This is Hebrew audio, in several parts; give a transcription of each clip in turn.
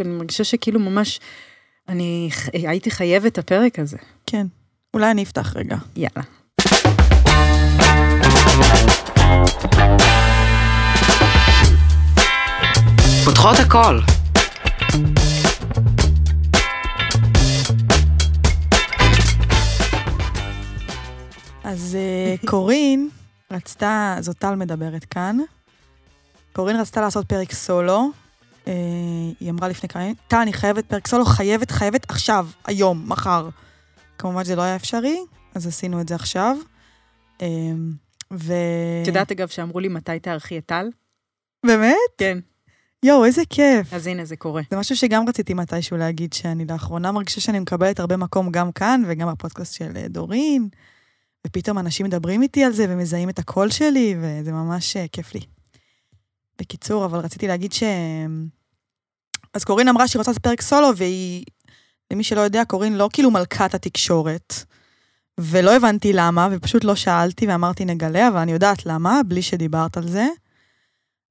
אני מרגישה שכאילו ממש, אני הייתי חייבת את הפרק הזה. כן. אולי אני אפתח רגע. יאללה. פותחות הכל. אז אה, קורין רצתה, זאת טל מדברת כאן, קורין רצתה לעשות פרק סולו. אה, היא אמרה לפני כמה ימים, טל, אני חייבת פרק סולו, חייבת, חייבת עכשיו, היום, מחר. כמובן שזה לא היה אפשרי, אז עשינו את זה עכשיו. אה, ו... את יודעת, אגב, שאמרו לי מתי תארחי את טל? באמת? כן. יואו, איזה כיף. אז הנה, זה קורה. זה משהו שגם רציתי מתישהו להגיד, שאני לאחרונה מרגישה שאני מקבלת הרבה מקום גם כאן וגם בפודקאסט של אה, דורין, ופתאום אנשים מדברים איתי על זה ומזהים את הקול שלי, וזה ממש כיף לי. בקיצור, אבל רציתי להגיד ש... אז קורין אמרה שהיא רוצה לעשות פרק סולו, והיא, למי שלא יודע, קורין לא כאילו מלכת התקשורת, ולא הבנתי למה, ופשוט לא שאלתי ואמרתי נגלה, אבל אני יודעת למה, בלי שדיברת על זה.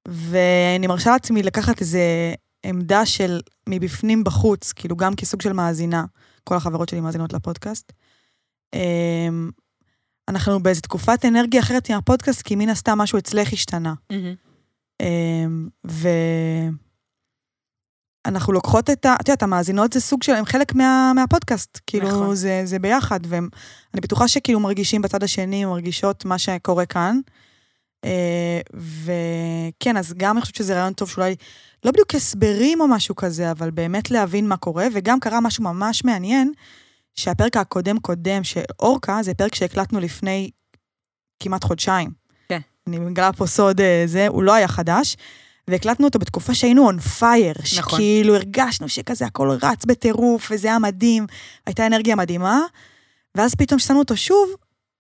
ואני מרשה לעצמי לקחת איזה עמדה של מבפנים בחוץ, כאילו גם כסוג של מאזינה, כל החברות שלי מאזינות לפודקאסט. אמ, אנחנו באיזו תקופת אנרגיה אחרת עם הפודקאסט, כי מן הסתם משהו אצלך השתנה. אמ, ואנחנו לוקחות את ה... את יודעת, המאזינות זה סוג של... הם חלק מה, מהפודקאסט. כאילו, נכון. זה, זה ביחד, ואני בטוחה שכאילו מרגישים בצד השני, מרגישות מה שקורה כאן. אה, וכן, אז גם אני חושבת שזה רעיון טוב שאולי, לא בדיוק הסברים או משהו כזה, אבל באמת להבין מה קורה, וגם קרה משהו ממש מעניין, שהפרק הקודם-קודם של אורקה, זה פרק שהקלטנו לפני כמעט חודשיים. אני מגלה פה סוד אה, זה, הוא לא היה חדש, והקלטנו אותו בתקופה שהיינו on fire, נכון. שכאילו הרגשנו שכזה הכל רץ בטירוף, וזה היה מדהים, הייתה אנרגיה מדהימה, ואז פתאום כששמנו אותו שוב,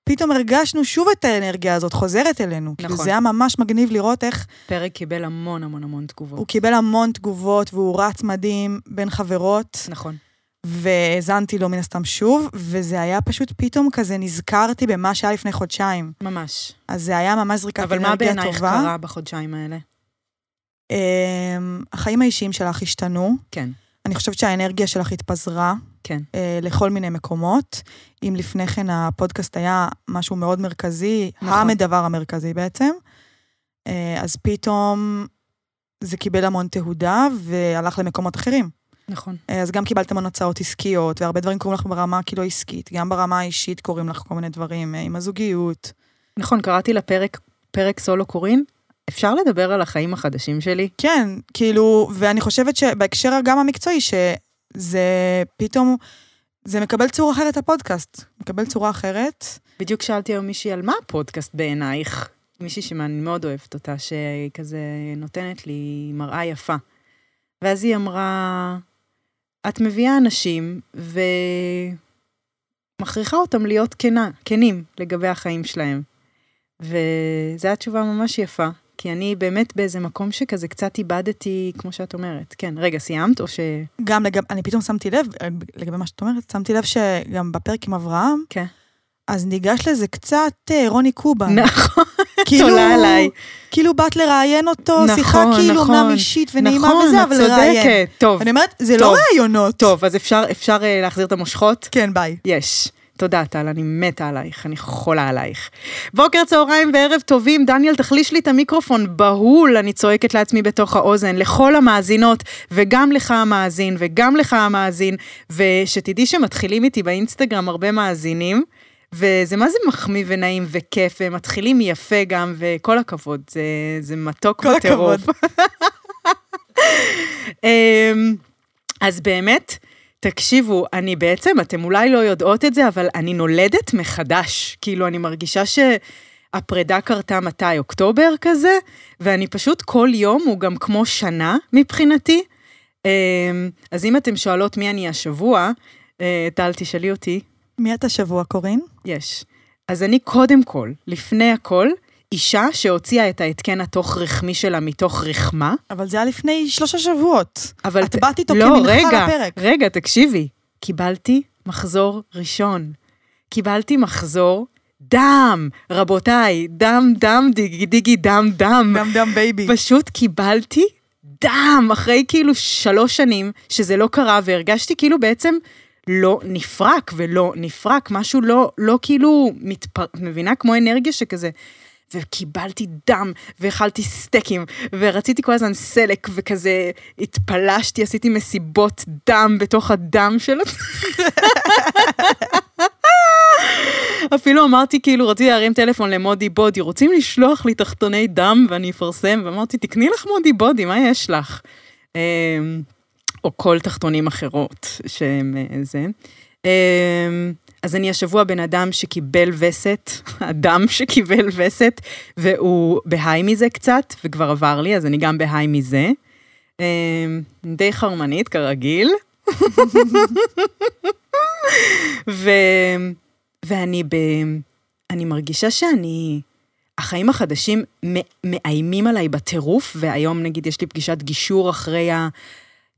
פתאום הרגשנו שוב את האנרגיה הזאת חוזרת אלינו. כאילו נכון. זה היה ממש מגניב לראות איך פרק קיבל המון המון המון תגובות. הוא קיבל המון תגובות, והוא רץ מדהים בין חברות, נכון. והאזנתי לו מן הסתם שוב, וזה היה פשוט פתאום כזה, נזכרתי במה שהיה לפני חודשיים. ממש. אז זה היה ממש זריקת אבל מה אנרגיה בעינייך טובה. קרה בחודשיים האלה? אמ, החיים האישיים שלך השתנו. כן, אני חושבת שהאנרגיה שלך התפזרה כן. אה, לכל מיני מקומות. אם לפני כן הפודקאסט היה משהו מאוד מרכזי, נכון. הדבר המרכזי בעצם, אה, אז פתאום זה קיבל המון תהודה והלך למקומות אחרים. נכון. אה, אז גם קיבלת המון הצעות עסקיות, והרבה דברים קורים לך ברמה כאילו עסקית, גם ברמה האישית קורים לך כל מיני דברים, אה, עם הזוגיות. נכון, קראתי לפרק, פרק סולו קורין. אפשר לדבר על החיים החדשים שלי? כן, כאילו, ואני חושבת שבהקשר גם המקצועי, שזה פתאום, זה מקבל צורה אחרת הפודקאסט, מקבל צורה אחרת. בדיוק שאלתי היום מישהי על מה הפודקאסט בעינייך. מישהי שאני מאוד אוהבת אותה, שכזה נותנת לי מראה יפה. ואז היא אמרה, את מביאה אנשים ומכריחה אותם להיות כנה, כנים לגבי החיים שלהם. וזו הייתה תשובה ממש יפה, כי אני באמת באיזה מקום שכזה קצת איבדתי, כמו שאת אומרת. כן, רגע, סיימת או ש... גם לגבי, אני פתאום שמתי לב, אה, לגבי מה שאת אומרת, שמתי לב שגם בפרק עם אברהם, כן. אז ניגש לזה קצת אה, רוני קובן. נכון, כאילו, תולה עליי. כאילו באת לראיין אותו, נכון, שיחה כאילו נכון. אמנם אישית ונעימה נכון, וזה, את אבל לראיין. צודקת. טוב, אני אומרת, זה טוב. לא ראיונות. טוב, אז אפשר, אפשר אה, להחזיר את המושכות? כן, ביי. יש. תודה, טל, אני מתה עלייך, אני חולה עלייך. בוקר, צהריים וערב טובים, דניאל, תחליש לי את המיקרופון, בהול, אני צועקת לעצמי בתוך האוזן, לכל המאזינות, וגם לך המאזין, וגם לך המאזין, ושתדעי שמתחילים איתי באינסטגרם הרבה מאזינים, וזה מה זה מחמיא ונעים וכיף, והם מתחילים יפה גם, וכל הכבוד, זה, זה מתוק כל בטירוף. הכבוד. אמ, אז באמת, תקשיבו, אני בעצם, אתם אולי לא יודעות את זה, אבל אני נולדת מחדש. כאילו, אני מרגישה שהפרידה קרתה מתי? אוקטובר כזה? ואני פשוט כל יום הוא גם כמו שנה מבחינתי. אמ, אז אם אתם שואלות מי אני השבוע, אה, טל, תשאלי אותי. מי את השבוע, קורין? יש. אז אני קודם כל, לפני הכל, אישה שהוציאה את ההתקן התוך רחמי שלה מתוך רחמה, אבל זה היה לפני שלושה שבועות. אבל... את באת איתו לא, כמנחה רגע, לפרק. רגע, תקשיבי. קיבלתי מחזור ראשון. קיבלתי מחזור דם, רבותיי, דם, דם, דיגי, דיגי, דם, דם. דם דם baby. פשוט קיבלתי דם, אחרי כאילו שלוש שנים שזה לא קרה, והרגשתי כאילו בעצם לא נפרק ולא נפרק, משהו לא, לא כאילו מתפר... מבינה? כמו אנרגיה שכזה. וקיבלתי דם, ואכלתי סטייקים, ורציתי כל הזמן סלק, וכזה התפלשתי, עשיתי מסיבות דם בתוך הדם של. אפילו אמרתי, כאילו, רציתי להרים טלפון למודי בודי, רוצים לשלוח לי תחתוני דם ואני אפרסם? ואמרתי, תקני לך מודי בודי, מה יש לך? או כל תחתונים אחרות שהם אה, זה. אמ, אז אני השבוע בן אדם שקיבל וסת, אדם שקיבל וסת, והוא בהיי מזה קצת, וכבר עבר לי, אז אני גם בהיי מזה. אמ, די חרמנית, כרגיל. ו... ואני ב... אני מרגישה שאני... החיים החדשים מאיימים עליי בטירוף, והיום נגיד יש לי פגישת גישור אחרי.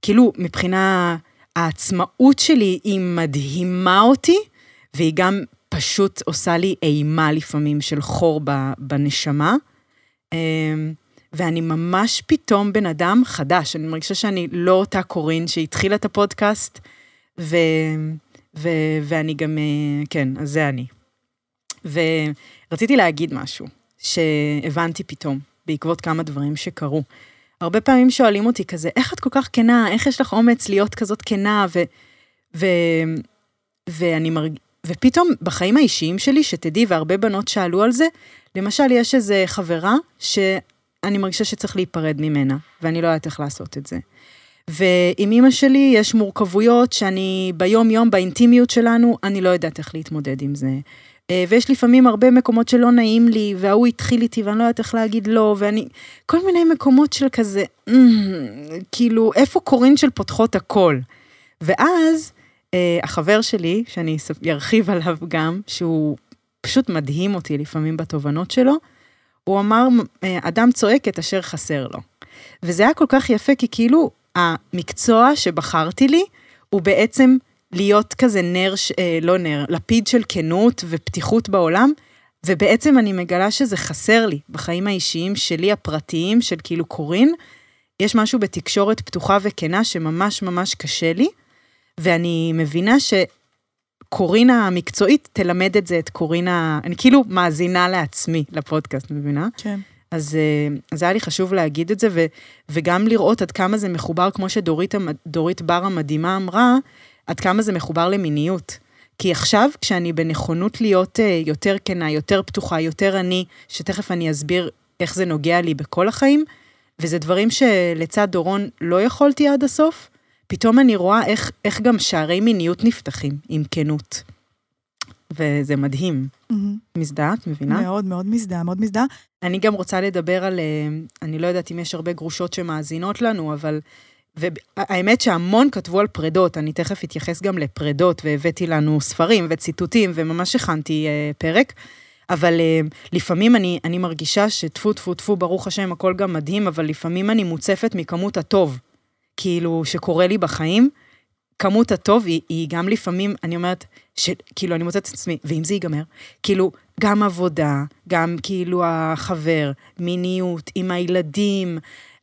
כאילו, מבחינה... העצמאות שלי היא מדהימה אותי, והיא גם פשוט עושה לי אימה לפעמים של חור בנשמה. אמ, ואני ממש פתאום בן אדם חדש, אני מרגישה שאני לא אותה קורין שהתחילה את הפודקאסט, ו, ו, ואני גם, אה, כן, אז זה אני. ורציתי להגיד משהו שהבנתי פתאום, בעקבות כמה דברים שקרו. הרבה פעמים שואלים אותי כזה, איך את כל כך כנה, איך יש לך אומץ להיות כזאת כנה, ו... ו... ואני מרג... ופתאום בחיים האישיים שלי, שתדעי, והרבה בנות שאלו על זה, למשל, יש איזו חברה שאני מרגישה שצריך להיפרד ממנה, ואני לא יודעת איך לעשות את זה. ועם אימא שלי יש מורכבויות שאני ביום-יום, באינטימיות שלנו, אני לא יודעת איך להתמודד עם זה. אה, ויש לפעמים הרבה מקומות שלא נעים לי, וההוא התחיל איתי ואני לא יודעת איך להגיד לא, ואני... כל מיני מקומות של כזה, כאילו, איפה קורין של פותחות הכל? ואז אה, החבר שלי, שאני ארחיב עליו גם, שהוא פשוט מדהים אותי לפעמים בתובנות שלו, הוא אמר, אה, אדם צועק את אשר חסר לו. וזה היה כל כך יפה, כי כאילו, המקצוע שבחרתי לי, הוא בעצם להיות כזה נר, אה, לא נר, לפיד של כנות ופתיחות בעולם, ובעצם אני מגלה שזה חסר לי בחיים האישיים שלי, הפרטיים, של כאילו קורין. יש משהו בתקשורת פתוחה וכנה שממש ממש קשה לי, ואני מבינה שקורין המקצועית תלמד את זה, את קורין ה... אני כאילו מאזינה לעצמי לפודקאסט, מבינה? כן. אז, אה, אז היה לי חשוב להגיד את זה, ו, וגם לראות עד כמה זה מחובר, כמו שדורית בר המדהימה אמרה, עד כמה זה מחובר למיניות. כי עכשיו, כשאני בנכונות להיות uh, יותר כנה, יותר פתוחה, יותר אני, שתכף אני אסביר איך זה נוגע לי בכל החיים, וזה דברים שלצד דורון לא יכולתי עד הסוף, פתאום אני רואה איך, איך גם שערי מיניות נפתחים עם כנות. וזה מדהים. Mm-hmm. מזדהה, את מבינה? מאוד מאוד מזדהה, מאוד מזדהה. אני גם רוצה לדבר על, אה, אני לא יודעת אם יש הרבה גרושות שמאזינות לנו, אבל והאמת שהמון כתבו על פרדות, אני תכף אתייחס גם לפרדות, והבאתי לנו ספרים וציטוטים, וממש הכנתי אה, פרק. אבל אה, לפעמים אני, אני מרגישה שטפו טפו טפו, ברוך השם, הכל גם מדהים, אבל לפעמים אני מוצפת מכמות הטוב, כאילו, שקורה לי בחיים. כמות הטוב היא, היא גם לפעמים, אני אומרת, כאילו, אני מוצאת את עצמי, ואם זה ייגמר? כאילו, גם עבודה, גם כאילו החבר, מיניות, עם הילדים.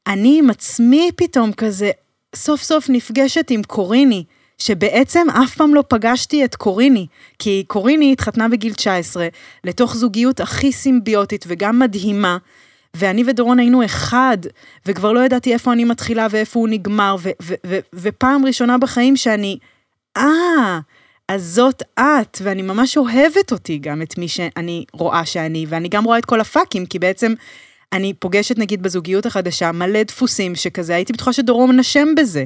אני עם עצמי פתאום כזה, סוף סוף נפגשת עם קוריני, שבעצם אף פעם לא פגשתי את קוריני, כי קוריני התחתנה בגיל 19, לתוך זוגיות הכי סימביוטית וגם מדהימה, ואני ודורון היינו אחד, וכבר לא ידעתי איפה אני מתחילה ואיפה הוא נגמר, ו- ו- ו- ופעם ראשונה בחיים שאני, אה, אז זאת את, ואני ממש אוהבת אותי גם, את מי שאני רואה שאני, ואני גם רואה את כל הפאקים, כי בעצם אני פוגשת נגיד בזוגיות החדשה מלא דפוסים שכזה, הייתי בטוחה שדורון נשם בזה,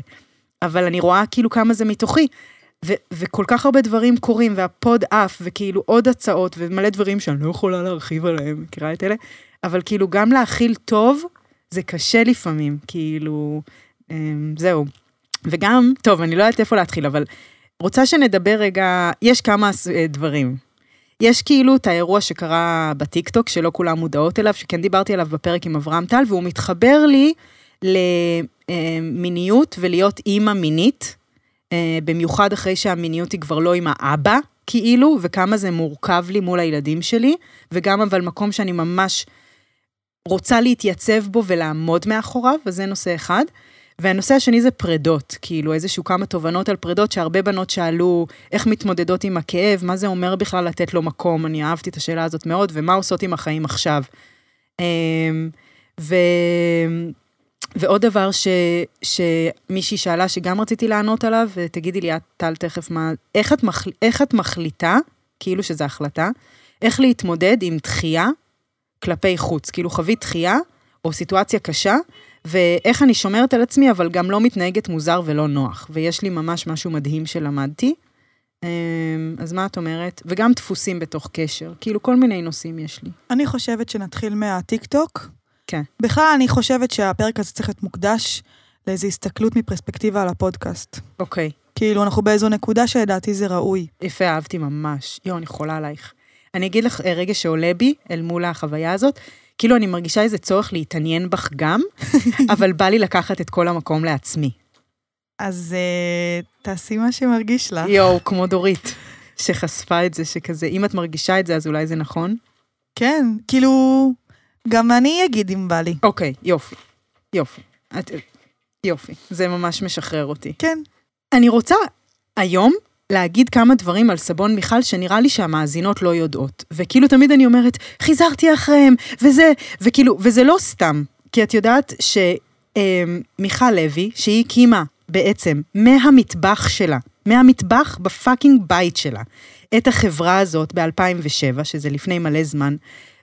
אבל אני רואה כאילו כמה זה מתוכי. ו- וכל כך הרבה דברים קורים, והפוד עף, וכאילו עוד הצעות, ומלא דברים שאני לא יכולה להרחיב עליהם, מכירה את אלה? אבל כאילו גם להכיל טוב, זה קשה לפעמים, כאילו, אמ, זהו. וגם, טוב, אני לא יודעת איפה להתחיל, אבל רוצה שנדבר רגע, יש כמה אה, דברים. יש כאילו את האירוע שקרה בטיקטוק, שלא כולם מודעות אליו, שכן דיברתי עליו בפרק עם אברהם טל, והוא מתחבר לי למיניות ולהיות אימא מינית, אה, במיוחד אחרי שהמיניות היא כבר לא עם האבא, כאילו, וכמה זה מורכב לי מול הילדים שלי, וגם אבל מקום שאני ממש רוצה להתייצב בו ולעמוד מאחוריו, וזה נושא אחד. והנושא השני זה פרדות, כאילו איזשהו כמה תובנות על פרדות שהרבה בנות שאלו איך מתמודדות עם הכאב, מה זה אומר בכלל לתת לו מקום, אני אהבתי את השאלה הזאת מאוד, ומה עושות עם החיים עכשיו. אמ, ו... ועוד דבר ש... שמישהי שאלה, שגם רציתי לענות עליו, ותגידי לי את, טל, תכף מה... איך את, מחל... איך את מחליטה, כאילו שזו החלטה, איך להתמודד עם דחייה כלפי חוץ? כאילו חווית דחייה, או סיטואציה קשה, ואיך אני שומרת על עצמי, אבל גם לא מתנהגת מוזר ולא נוח. ויש לי ממש משהו מדהים שלמדתי. אמ, אז מה את אומרת? וגם דפוסים בתוך קשר, כאילו כל מיני נושאים יש לי. אני חושבת שנתחיל מהטיק-טוק. כן. בכלל, אני חושבת שהפרק הזה צריך להיות מוקדש לאיזו הסתכלות מפרספקטיבה על הפודקאסט. אוקיי. כאילו, אנחנו באיזו נקודה שלדעתי זה ראוי. יפה, אהבתי ממש. יואו, אני חולה עלייך. אני אגיד לך אה, רגע שעולה בי אל מול החוויה הזאת, כאילו אני מרגישה איזה צורך להתעניין בך גם, אבל בא לי לקחת את כל המקום לעצמי. אז uh, תעשי מה שמרגיש לך. יואו, כמו דורית, שחשפה את זה, שכזה, אם את מרגישה את זה, אז אולי זה נכון? כן, כאילו, גם אני אגיד אם בא לי. אוקיי, יופי. יופי. את, יופי. זה ממש משחרר אותי. כן. אני רוצה היום להגיד כמה דברים על סבון מיכל שנראה לי שהמאזינות לא יודעות. וכאילו תמיד אני אומרת, חיזרתי אחריהם, וזה, וכאילו, וזה לא סתם. כי את יודעת שמיכל לוי, שהיא הקימה בעצם מהמטבח שלה, מהמטבח בפאקינג בית שלה, את החברה הזאת ב-2007, שזה לפני מלא זמן,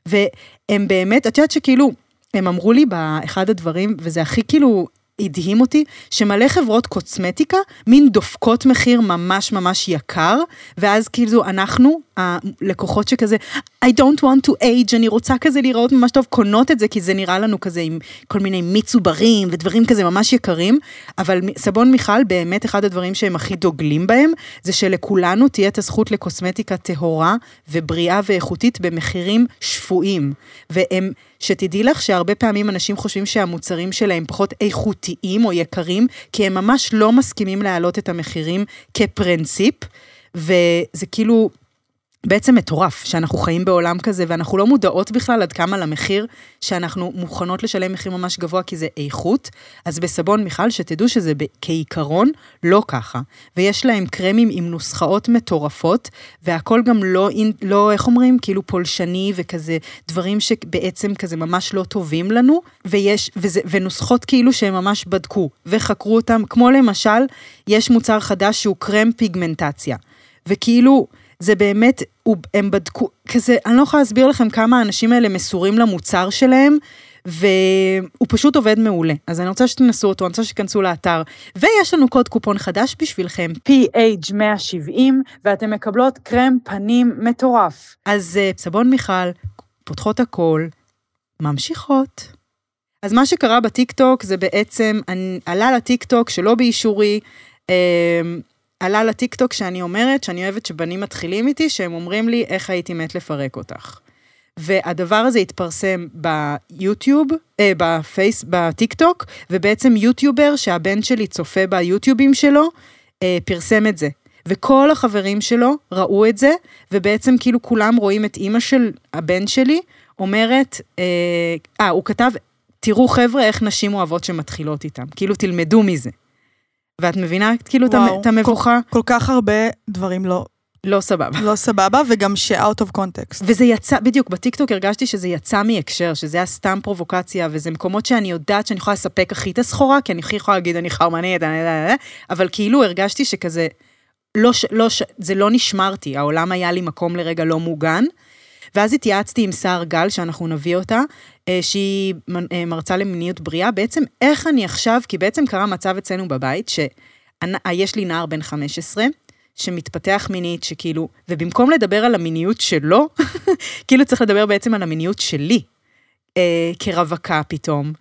והם באמת, את יודעת שכאילו, הם אמרו לי באחד הדברים, וזה הכי כאילו הדהים אותי, שמלא חברות קוסמטיקה, מין דופקות מחיר ממש ממש יקר, ואז כאילו אנחנו, הלקוחות שכזה, I don't want to age, אני רוצה כזה להיראות ממש טוב, קונות את זה, כי זה נראה לנו כזה עם כל מיני מיץ עוברים ודברים כזה ממש יקרים, אבל סבון מיכל, באמת אחד הדברים שהם הכי דוגלים בהם, זה שלכולנו תהיה את הזכות לקוסמטיקה טהורה ובריאה ואיכותית במחירים שפויים. והם... שתדעי לך שהרבה פעמים אנשים חושבים שהמוצרים שלהם פחות איכותיים או יקרים, כי הם ממש לא מסכימים להעלות את המחירים כפרינציפ, וזה כאילו... בעצם מטורף שאנחנו חיים בעולם כזה ואנחנו לא מודעות בכלל עד כמה למחיר שאנחנו מוכנות לשלם מחיר ממש גבוה כי זה איכות. אז בסבון מיכל שתדעו שזה כעיקרון לא ככה. ויש להם קרמים עם נוסחאות מטורפות והכל גם לא, לא איך אומרים, כאילו פולשני וכזה דברים שבעצם כזה ממש לא טובים לנו ויש, וזה, ונוסחות כאילו שהם ממש בדקו וחקרו אותם, כמו למשל, יש מוצר חדש שהוא קרם פיגמנטציה. וכאילו, זה באמת, הם בדקו, כזה, אני לא יכולה להסביר לכם כמה האנשים האלה מסורים למוצר שלהם, והוא פשוט עובד מעולה. אז אני רוצה שתנסו אותו, אני רוצה שתיכנסו לאתר. ויש לנו קוד קופון חדש בשבילכם, PH170, ואתם מקבלות קרם פנים מטורף. אז אה, סבון מיכל, פותחות הכל, ממשיכות. אז מה שקרה בטיקטוק זה בעצם, אני, עלה לטיקטוק שלא באישורי, אה, עלה לטיקטוק שאני אומרת שאני אוהבת שבנים מתחילים איתי, שהם אומרים לי איך הייתי מת לפרק אותך. והדבר הזה התפרסם ביוטיוב, אה, בפייס, בטיקטוק, ובעצם יוטיובר שהבן שלי צופה ביוטיובים שלו, אה, פרסם את זה. וכל החברים שלו ראו את זה, ובעצם כאילו כולם רואים את אימא של הבן שלי אומרת, אה, אה הוא כתב, תראו חבר'ה איך נשים אוהבות שמתחילות איתם, כאילו תלמדו מזה. ואת מבינה כאילו את המבוכה? כל, כל כך הרבה דברים לא... לא סבבה. לא סבבה, וגם ש-out of context. וזה יצא, בדיוק, בטיקטוק הרגשתי שזה יצא מהקשר, שזה היה סתם פרובוקציה, וזה מקומות שאני יודעת שאני יכולה לספק הכי את הסחורה, כי אני הכי יכולה להגיד, אני חרמנית, אבל כאילו הרגשתי שכזה, לא, לא, זה לא נשמרתי, העולם היה לי מקום לרגע לא מוגן. ואז התייעצתי עם סער גל, שאנחנו נביא אותה, שהיא אה, מרצה למיניות בריאה, בעצם איך אני עכשיו, כי בעצם קרה מצב אצלנו בבית, שיש לי נער בן 15, שמתפתח מינית, שכאילו, ובמקום לדבר על המיניות שלו, כאילו צריך לדבר בעצם על המיניות שלי, אה, כרווקה פתאום,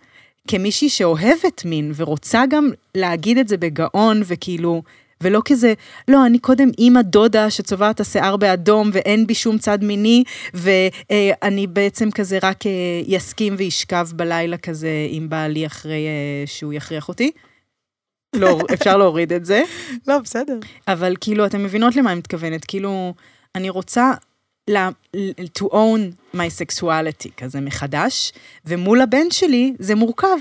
כמישהי שאוהבת מין ורוצה גם להגיד את זה בגאון, וכאילו ולא כזה, לא, אני קודם אימא דודה שצובעת השיער באדום ואין בי שום צד מיני, ואני בעצם כזה רק יסכים וישכב בלילה כזה עם בעלי אחרי שהוא יכריח אותי. לא, אפשר להוריד את זה. לא, בסדר. אבל כאילו, אתן מבינות למה אני מתכוונת, כאילו, אני רוצה to own my sexuality כזה מחדש, ומול הבן שלי זה מורכב.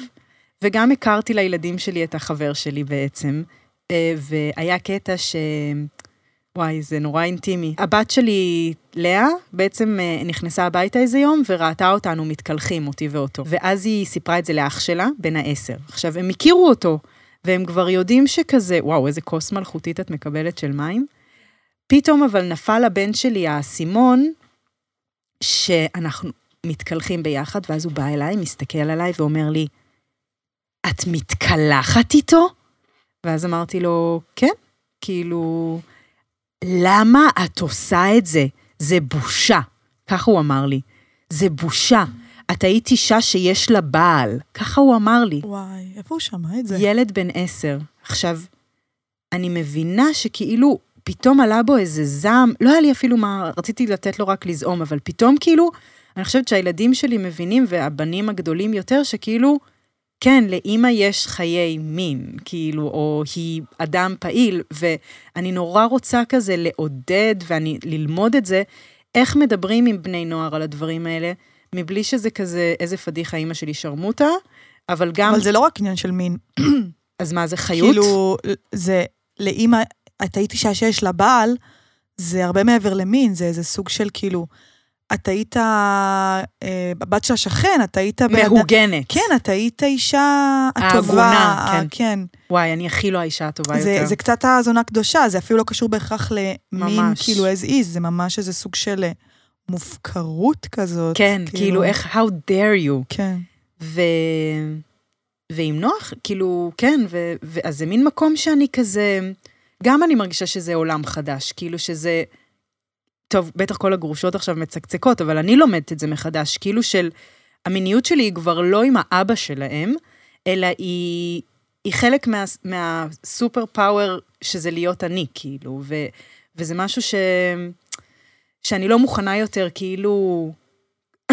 וגם הכרתי לילדים שלי את החבר שלי בעצם, אה, והיה קטע ש... וואי, זה נורא אינטימי. הבת שלי, לאה, בעצם אה, נכנסה הביתה איזה יום וראתה אותנו מתקלחים, אותי ואותו. ואז היא סיפרה את זה לאח שלה, בן העשר. עכשיו, הם הכירו אותו, והם כבר יודעים שכזה, וואו, איזה כוס מלכותית את מקבלת של מים. פתאום אבל נפל לבן שלי האסימון, שאנחנו מתקלחים ביחד, ואז הוא בא אליי, מסתכל עליי ואומר לי, את מתקלחת איתו? ואז אמרתי לו, כן, כאילו, למה את עושה את זה? זה בושה. ככה הוא אמר לי. זה בושה. את היית אישה שיש לה בעל. ככה הוא אמר לי. וואי, איפה הוא שמע את זה? ילד בן עשר. עכשיו, אני מבינה שכאילו, פתאום עלה בו איזה זעם, לא היה לי אפילו מה, רציתי לתת לו רק לזעום, אבל פתאום כאילו, אני חושבת שהילדים שלי מבינים, והבנים הגדולים יותר, שכאילו, כן, לאימא יש חיי מין, כאילו, או היא אדם פעיל, ואני נורא רוצה כזה לעודד ואני ללמוד את זה, איך מדברים עם בני נוער על הדברים האלה, מבלי שזה כזה, איזה פדיחה אימא שלי שרמוטה, אבל גם... אבל זה לא רק עניין של מין. אז מה, זה חיות? כאילו, זה, לאימא, את היית אישה שיש לה בעל, זה הרבה מעבר למין, זה איזה סוג של כאילו, את היית אה, הבת של השכן, את היית... מהוגנת. כן, את היית אישה הטובה. ההגונה, כן. כן. וואי, אני הכי לא האישה הטובה זה, יותר. זה קצת הזונה קדושה, זה אפילו לא קשור בהכרח למין, ממש. כאילו as is, זה ממש איזה סוג של אה, מופקרות כזאת. כן, כאילו, איך, how dare you. כן. ו... ועם נוח, כאילו, כן, ו... ו... אז זה מין מקום שאני כזה, גם אני מרגישה שזה עולם חדש, כאילו שזה, טוב, בטח כל הגרושות עכשיו מצקצקות, אבל אני לומדת את זה מחדש, כאילו של, המיניות שלי היא כבר לא עם האבא שלהם, אלא היא, היא חלק מה, מהסופר פאוור שזה להיות אני, כאילו, ו... וזה משהו ש... שאני לא מוכנה יותר, כאילו,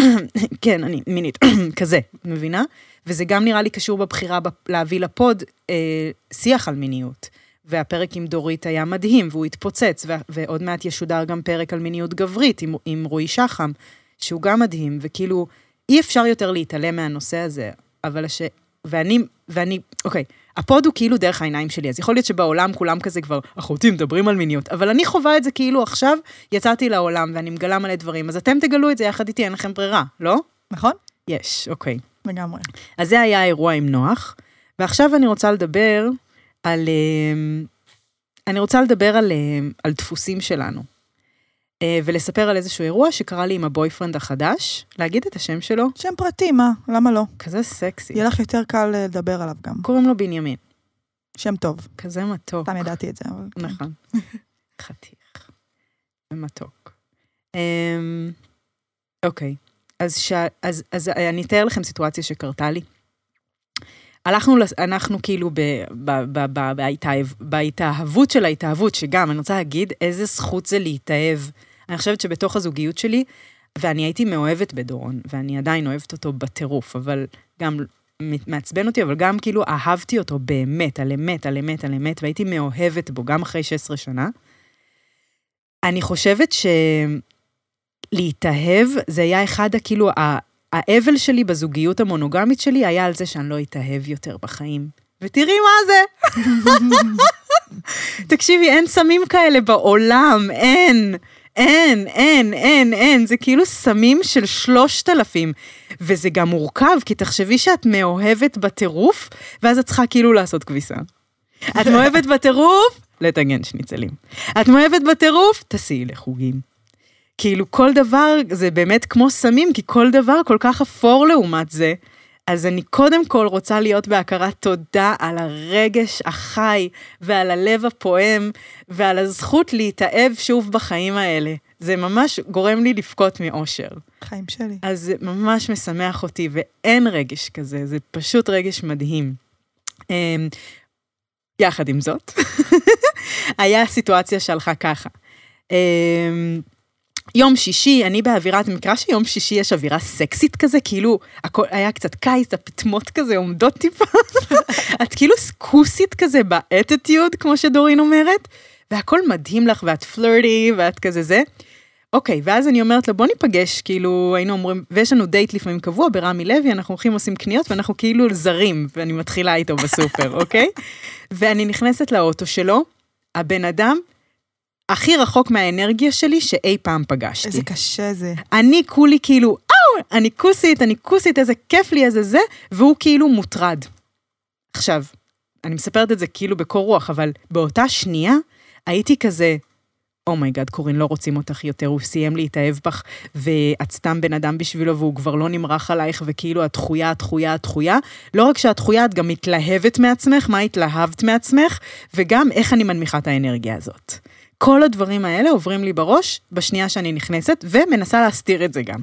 כן, אני מינית, כזה, מבינה? וזה גם נראה לי קשור בבחירה להביא לפוד אה, שיח על מיניות. והפרק עם דורית היה מדהים, והוא התפוצץ, ו- ועוד מעט ישודר גם פרק על מיניות גברית עם, עם רועי שחם, שהוא גם מדהים, וכאילו, אי אפשר יותר להתעלם מהנושא הזה, אבל הש... ואני, ואני, אוקיי, הפוד הוא כאילו דרך העיניים שלי, אז יכול להיות שבעולם כולם כזה כבר, אחותי, מדברים על מיניות, אבל אני חווה את זה כאילו עכשיו יצאתי לעולם ואני מגלה מלא דברים, אז אתם תגלו את זה יחד איתי, אין לכם ברירה, לא? נכון? יש, אוקיי. לגמרי. אז זה היה האירוע עם נוח, ועכשיו אני רוצה לדבר על... אמ, אני רוצה לדבר על, אמ, על דפוסים שלנו. אה, ולספר על איזשהו אירוע שקרה לי עם הבויפרנד החדש, להגיד את השם שלו, שם פרטי, מה? למה לא? כזה סקסי. יהיה לך יותר קל אה, לדבר עליו גם. קוראים לו בנימין, שם טוב. כזה מתוק. סתם ידעתי את זה, אבל... כן. נכון. חתיך. ומתוק. אמ, אוקיי, אז, ש... אז, אז אני אתאר לכם סיטואציה שקרתה לי. הלכנו, אנחנו כאילו בהתאהבות של ההתאהבות, שגם, אני רוצה להגיד איזה זכות זה להתאהב. אני חושבת שבתוך הזוגיות שלי, ואני הייתי מאוהבת בדורון, ואני עדיין אוהבת אותו בטירוף, אבל גם מעצבן אותי, אבל גם כאילו אהבתי אותו באמת, על אמת, על אמת, על אמת, והייתי מאוהבת בו גם אחרי 16 שנה. אני חושבת שלהתאהב, זה היה אחד, ה- כאילו, ה- האבל שלי בזוגיות המונוגמית שלי היה על זה שאני לא אתאהב יותר בחיים. ותראי מה זה. תקשיבי, אין סמים כאלה בעולם, אין. אין, אין, אין, אין, זה כאילו סמים של שלושת אלפים. וזה גם מורכב, כי תחשבי שאת מאוהבת בטירוף, ואז את צריכה כאילו לעשות כביסה. את מאוהבת בטירוף? לטגן שניצלים. את מאוהבת בטירוף? תסעי לחוגים. כאילו כל דבר זה באמת כמו סמים, כי כל דבר כל כך אפור לעומת זה. אז אני קודם כל רוצה להיות בהכרת תודה על הרגש החי ועל הלב הפועם ועל הזכות להתאהב שוב בחיים האלה. זה ממש גורם לי לבכות מאושר. חיים שלי. אז זה ממש משמח אותי, ואין רגש כזה, זה פשוט רגש מדהים. אמ, יחד עם זאת, היה סיטואציה שהלכה ככה. יום שישי, אני באווירת, מקרא שיום שישי יש אווירה סקסית כזה, כאילו, הכל היה קצת קיץ, הפטמות כזה עומדות טיפה. את כאילו סקוסית כזה באטיטיוד, כמו שדורין אומרת, והכל מדהים לך, ואת פלרטי, ואת כזה זה. אוקיי, ואז אני אומרת לה, בוא ניפגש, כאילו, היינו אומרים, ויש לנו דייט לפעמים קבוע ברמי לוי, אנחנו הולכים עושים קניות, ואנחנו כאילו זרים, ואני מתחילה איתו בסופר, אוקיי? ואני נכנסת לאוטו שלו, הבן אדם הכי רחוק מהאנרגיה שלי שאי פעם פגשתי. איזה קשה זה. אני כולי כאילו, אאו, אני כוסית, אני כוסית, איזה כיף לי, איזה זה, והוא כאילו מוטרד. עכשיו, אני מספרת את זה כאילו בקור רוח, אבל באותה שנייה הייתי כזה, oh my god, קורין, לא רוצים אותך יותר, הוא סיים להתאהב בך, ואת סתם בן אדם בשבילו, והוא כבר לא נמרח עלייך, וכאילו את דחויה, את דחויה, את דחויה. לא רק שאת דחויה, את גם מתלהבת מעצמך, מה התלהבת מעצמך, וגם איך אני מנמיכה את האנרגיה הזאת. כל הדברים האלה עוברים לי בראש בשנייה שאני נכנסת, ומנסה להסתיר את זה גם.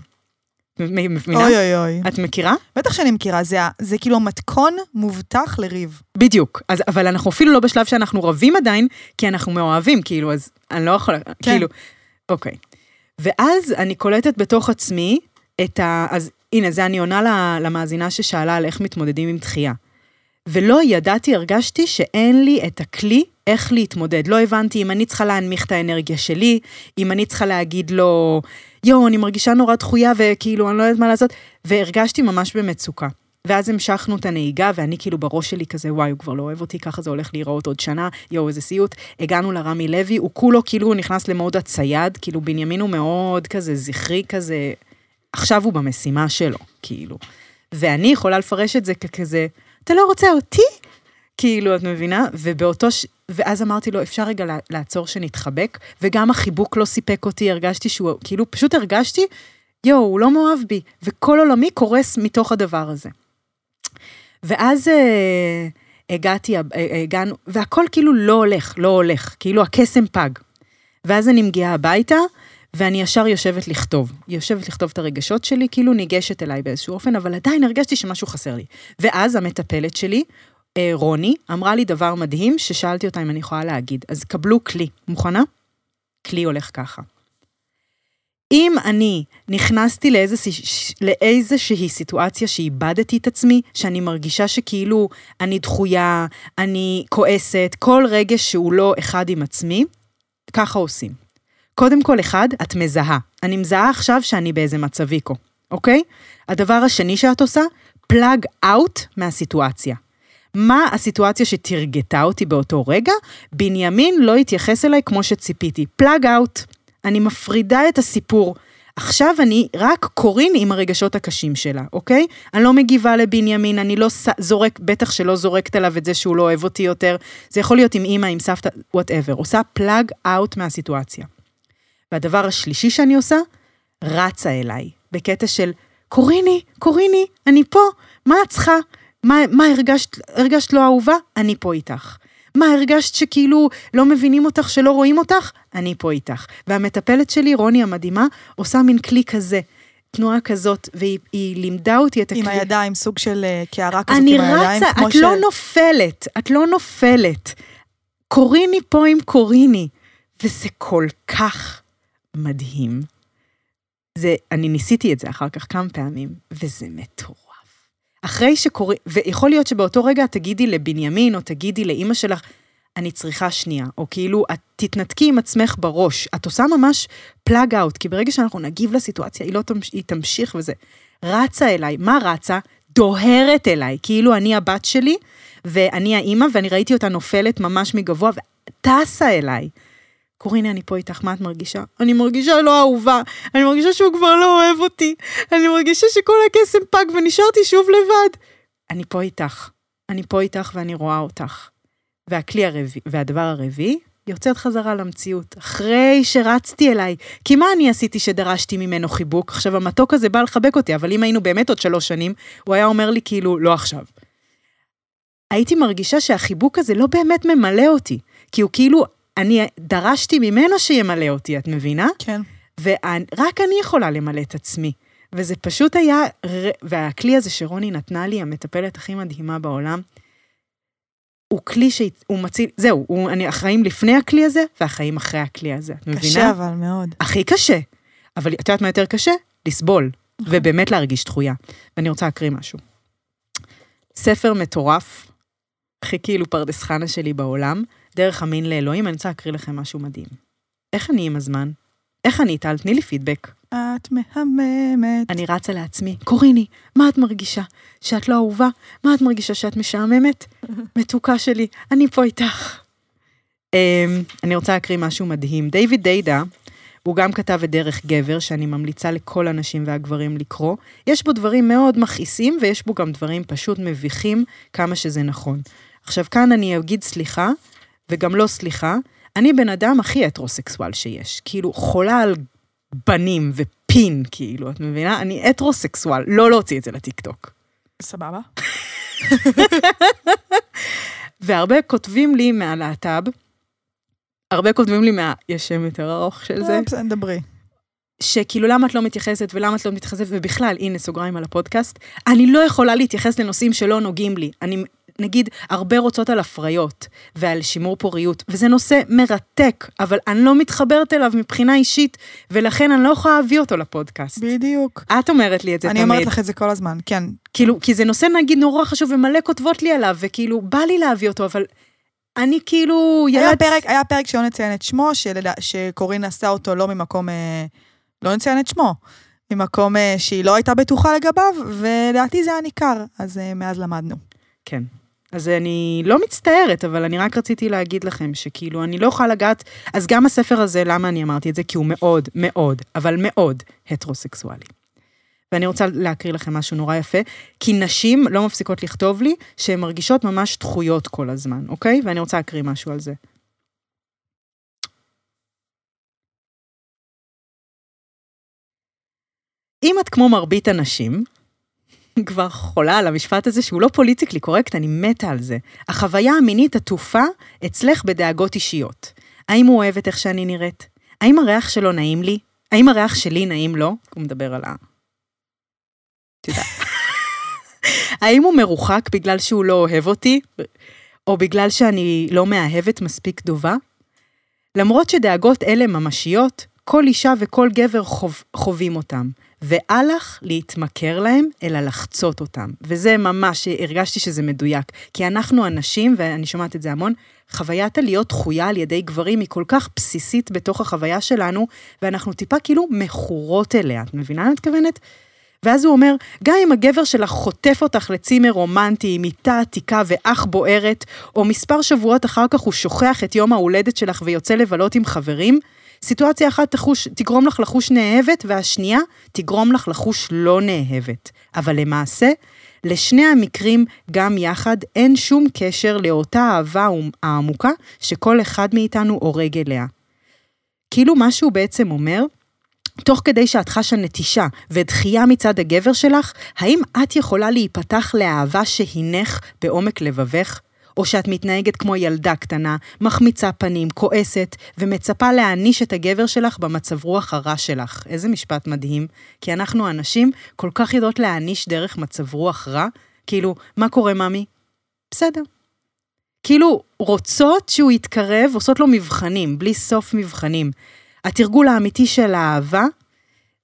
מבינה? אוי אוי אוי. את מכירה? בטח שאני מכירה, זה, זה כאילו מתכון מובטח לריב. בדיוק. אז, אבל אנחנו אפילו לא בשלב שאנחנו רבים עדיין, כי אנחנו מאוהבים, כאילו, אז אני לא יכולה, כן. כאילו, אוקיי. ואז אני קולטת בתוך עצמי את ה... אז הנה, זה אני עונה למאזינה ששאלה על איך מתמודדים עם דחייה. ולא ידעתי, הרגשתי שאין לי את הכלי איך להתמודד. לא הבנתי אם אני צריכה להנמיך את האנרגיה שלי, אם אני צריכה להגיד לו, יואו, אני מרגישה נורא דחויה וכאילו, אני לא יודעת מה לעשות, והרגשתי ממש במצוקה. ואז המשכנו את הנהיגה, ואני כאילו בראש שלי כזה, וואי, הוא כבר לא אוהב אותי, ככה זה הולך להיראות עוד שנה, יואו, איזה סיוט. הגענו לרמי לוי, הוא כולו כאילו נכנס למוד הצייד, כאילו בנימין הוא מאוד כזה זכרי כזה, עכשיו הוא במשימה שלו, כאילו. ואני יכולה לפרש את זה ככזה, אתה לא רוצה אותי? כאילו, את מבינה? ובאותו ש... ואז אמרתי לו, אפשר רגע לע- לעצור שנתחבק? וגם החיבוק לא סיפק אותי, הרגשתי שהוא, כאילו, פשוט הרגשתי, יואו, הוא לא מאוהב בי, וכל עולמי קורס מתוך הדבר הזה. ואז אה, הגעתי, אה, הגענו, והכל כאילו לא הולך, לא הולך, כאילו הקסם פג. ואז אני מגיעה הביתה, ואני ישר יושבת לכתוב. יושבת לכתוב את הרגשות שלי, כאילו ניגשת אליי באיזשהו אופן, אבל עדיין הרגשתי שמשהו חסר לי. ואז המטפלת שלי, רוני, אמרה לי דבר מדהים, ששאלתי אותה אם אני יכולה להגיד. אז קבלו כלי. מוכנה? כלי הולך ככה. אם אני נכנסתי לאיזושה- לאיזושהי סיטואציה שאיבדתי את עצמי, שאני מרגישה שכאילו אני דחויה, אני כועסת, כל רגש שהוא לא אחד עם עצמי, ככה עושים. קודם כל, אחד, את מזהה. אני מזהה עכשיו שאני באיזה מצביקו, אוקיי? הדבר השני שאת עושה, פלאג אאוט מהסיטואציה. מה הסיטואציה שתרגתה אותי באותו רגע? בנימין לא התייחס אליי כמו שציפיתי. פלאג אאוט. אני מפרידה את הסיפור. עכשיו אני רק קורין עם הרגשות הקשים שלה, אוקיי? אני לא מגיבה לבנימין, אני לא זורק, בטח שלא זורקת עליו את זה שהוא לא אוהב אותי יותר. זה יכול להיות עם אימא, עם סבתא, whatever. עושה plug out מהסיטואציה. והדבר השלישי שאני עושה, רצה אליי, בקטע של, קוריני, קוריני, אני פה, מה את צריכה? מה, מה הרגשת, הרגשת לא אהובה? אני פה איתך. מה, הרגשת שכאילו לא מבינים אותך, שלא רואים אותך? אני פה איתך. והמטפלת שלי, רוני המדהימה, עושה מין כלי כזה, תנועה כזאת, והיא היא לימדה אותי את הכלי. עם הידיים, סוג של אה, קערה כזאת אני עם הידיים. רצה, כמו את לא נופלת, את לא נופלת. קוריני פה עם קוריני, וזה כל כך מדהים. זה, אני ניסיתי את זה אחר כך כמה פעמים, וזה מטורף. אחרי שקוראים, ויכול להיות שבאותו רגע תגידי לבנימין, או תגידי לאימא שלך, אני צריכה שנייה, או כאילו, את תתנתקי עם עצמך בראש. את עושה ממש פלאג אאוט, כי ברגע שאנחנו נגיב לסיטואציה, היא לא תמש, היא תמשיך וזה. רצה אליי, מה רצה? דוהרת אליי, כאילו אני הבת שלי, ואני האימא, ואני ראיתי אותה נופלת ממש מגבוה, וטסה אליי. קורינה, אני פה איתך, מה את מרגישה? אני מרגישה לא אהובה, אני מרגישה שהוא כבר לא אוהב אותי, אני מרגישה שכל הקסם פג ונשארתי שוב לבד. אני פה איתך, אני פה איתך ואני רואה אותך. והכלי הרביעי, והדבר הרביעי, יוצאת חזרה למציאות, אחרי שרצתי אליי. כי מה אני עשיתי שדרשתי ממנו חיבוק? עכשיו, המתוק הזה בא לחבק אותי, אבל אם היינו באמת עוד שלוש שנים, הוא היה אומר לי כאילו, לא עכשיו. הייתי מרגישה שהחיבוק הזה לא באמת ממלא אותי, כי הוא כאילו, אני דרשתי ממנו שימלא אותי, את מבינה? כן. ורק אני יכולה למלא את עצמי. וזה פשוט היה, והכלי הזה שרוני נתנה לי, המטפלת הכי מדהימה בעולם, הוא כלי שהוא מציל, זהו, הוא, אני, החיים לפני הכלי הזה, והחיים אחרי הכלי הזה, את מבינה? קשה אבל מאוד. הכי קשה. אבל את יודעת מה יותר קשה? לסבול, ובאמת להרגיש דחויה. ואני רוצה להקריא משהו. ספר מטורף, הכי כאילו פרדס חנה שלי בעולם, דרך המין לאלוהים, אני רוצה להקריא לכם משהו מדהים. איך אני עם הזמן? איך אני טל? תני לי פידבק. את מהממת. אני רצה לעצמי, קוריני, מה את מרגישה? שאת לא אהובה? מה את מרגישה שאת משעממת? מתוקה שלי, אני פה איתך. Um, אני רוצה להקריא משהו מדהים. דיוויד דיידה, הוא גם כתב את דרך גבר, שאני ממליצה לכל הנשים והגברים לקרוא. יש בו דברים מאוד מכעיסים, ויש בו גם דברים פשוט מביכים, כמה שזה נכון. עכשיו, כאן אני אגיד סליחה, וגם לא סליחה, אני בן אדם הכי הטרוסקסואל שיש. כאילו, חולה על בנים ופין, כאילו, את מבינה? אני הטרוסקסואל, לא להוציא את זה לטיקטוק. סבבה. והרבה כותבים לי מהלהט"ב, הרבה כותבים לי מה... יש שם יותר ארוך של זה, אה, בסדר, דברי. שכאילו למה את לא מתייחסת ולמה את לא מתייחסת, ובכלל, הנה סוגריים על הפודקאסט, אני לא יכולה להתייחס לנושאים שלא נוגעים לי. אני, נגיד, הרבה רוצות על הפריות ועל שימור פוריות, וזה נושא מרתק, אבל אני לא מתחברת אליו מבחינה אישית, ולכן אני לא יכולה להביא אותו לפודקאסט. בדיוק. את אומרת לי את זה אני תמיד. אומרת לך את זה כל הזמן, כן. כאילו, כי זה נושא נגיד נורא חשוב ומלא כותבות לי עליו, וכאילו, בא לי להביא אותו, אבל אני כאילו היה ילד... פרק, היה פרק שלא נציין את שמו, שלדע- שקורין עשה אותו לא ממקום, אה, לא נציין את שמו, ממקום אה, שהיא לא הייתה בטוחה לגביו, ולדעתי זה היה ניכר, אז אה, מאז למדנו. כן. אז אני לא מצטערת, אבל אני רק רציתי להגיד לכם שכאילו, אני לא יכולה לגעת... אז גם הספר הזה, למה אני אמרתי את זה? כי הוא מאוד, מאוד, אבל מאוד הטרוסקסואלי. ואני רוצה להקריא לכם משהו נורא יפה, כי נשים לא מפסיקות לכתוב לי שהן מרגישות ממש דחויות כל הזמן, אוקיי? ואני רוצה להקריא משהו על זה. אם את כמו מרבית הנשים, כבר חולה על המשפט הזה שהוא לא פוליטיקלי קורקט, אני מתה על זה. החוויה המינית עטופה אצלך בדאגות אישיות. האם הוא אוהב את איך שאני נראית? האם הריח שלו נעים לי? האם הריח שלי נעים לו? הוא מדבר על ה... האם הוא מרוחק בגלל שהוא לא אוהב אותי? או בגלל שאני לא מאהבת מספיק טובה? למרות שדאגות אלה ממשיות, כל אישה וכל גבר חוב, חווים אותם, ואל לך להתמכר להם, אלא לחצות אותם. וזה ממש, הרגשתי שזה מדויק. כי אנחנו הנשים, ואני שומעת את זה המון, חוויית הלהיות דחויה על ידי גברים היא כל כך בסיסית בתוך החוויה שלנו, ואנחנו טיפה כאילו מכורות אליה. את מבינה מה אני מתכוונת? ואז הוא אומר, גם אם הגבר שלך חוטף אותך לצימר רומנטי עם מיטה עתיקה ואח בוערת, או מספר שבועות אחר כך הוא שוכח את יום ההולדת שלך ויוצא לבלות עם חברים, סיטואציה אחת תחוש, תגרום לך לחוש נאהבת, והשנייה תגרום לך לחוש לא נאהבת. אבל למעשה, לשני המקרים גם יחד אין שום קשר לאותה אהבה העמוקה שכל אחד מאיתנו הורג אליה. כאילו מה שהוא בעצם אומר, תוך כדי שאת חשה נטישה ודחייה מצד הגבר שלך, האם את יכולה להיפתח לאהבה שהינך בעומק לבבך? או שאת מתנהגת כמו ילדה קטנה, מחמיצה פנים, כועסת, ומצפה להעניש את הגבר שלך במצב רוח הרע שלך. איזה משפט מדהים. כי אנחנו הנשים כל כך יודעות להעניש דרך מצב רוח רע, כאילו, מה קורה, ממי? בסדר. כאילו, רוצות שהוא יתקרב, עושות לו מבחנים, בלי סוף מבחנים. התרגול האמיתי של האהבה,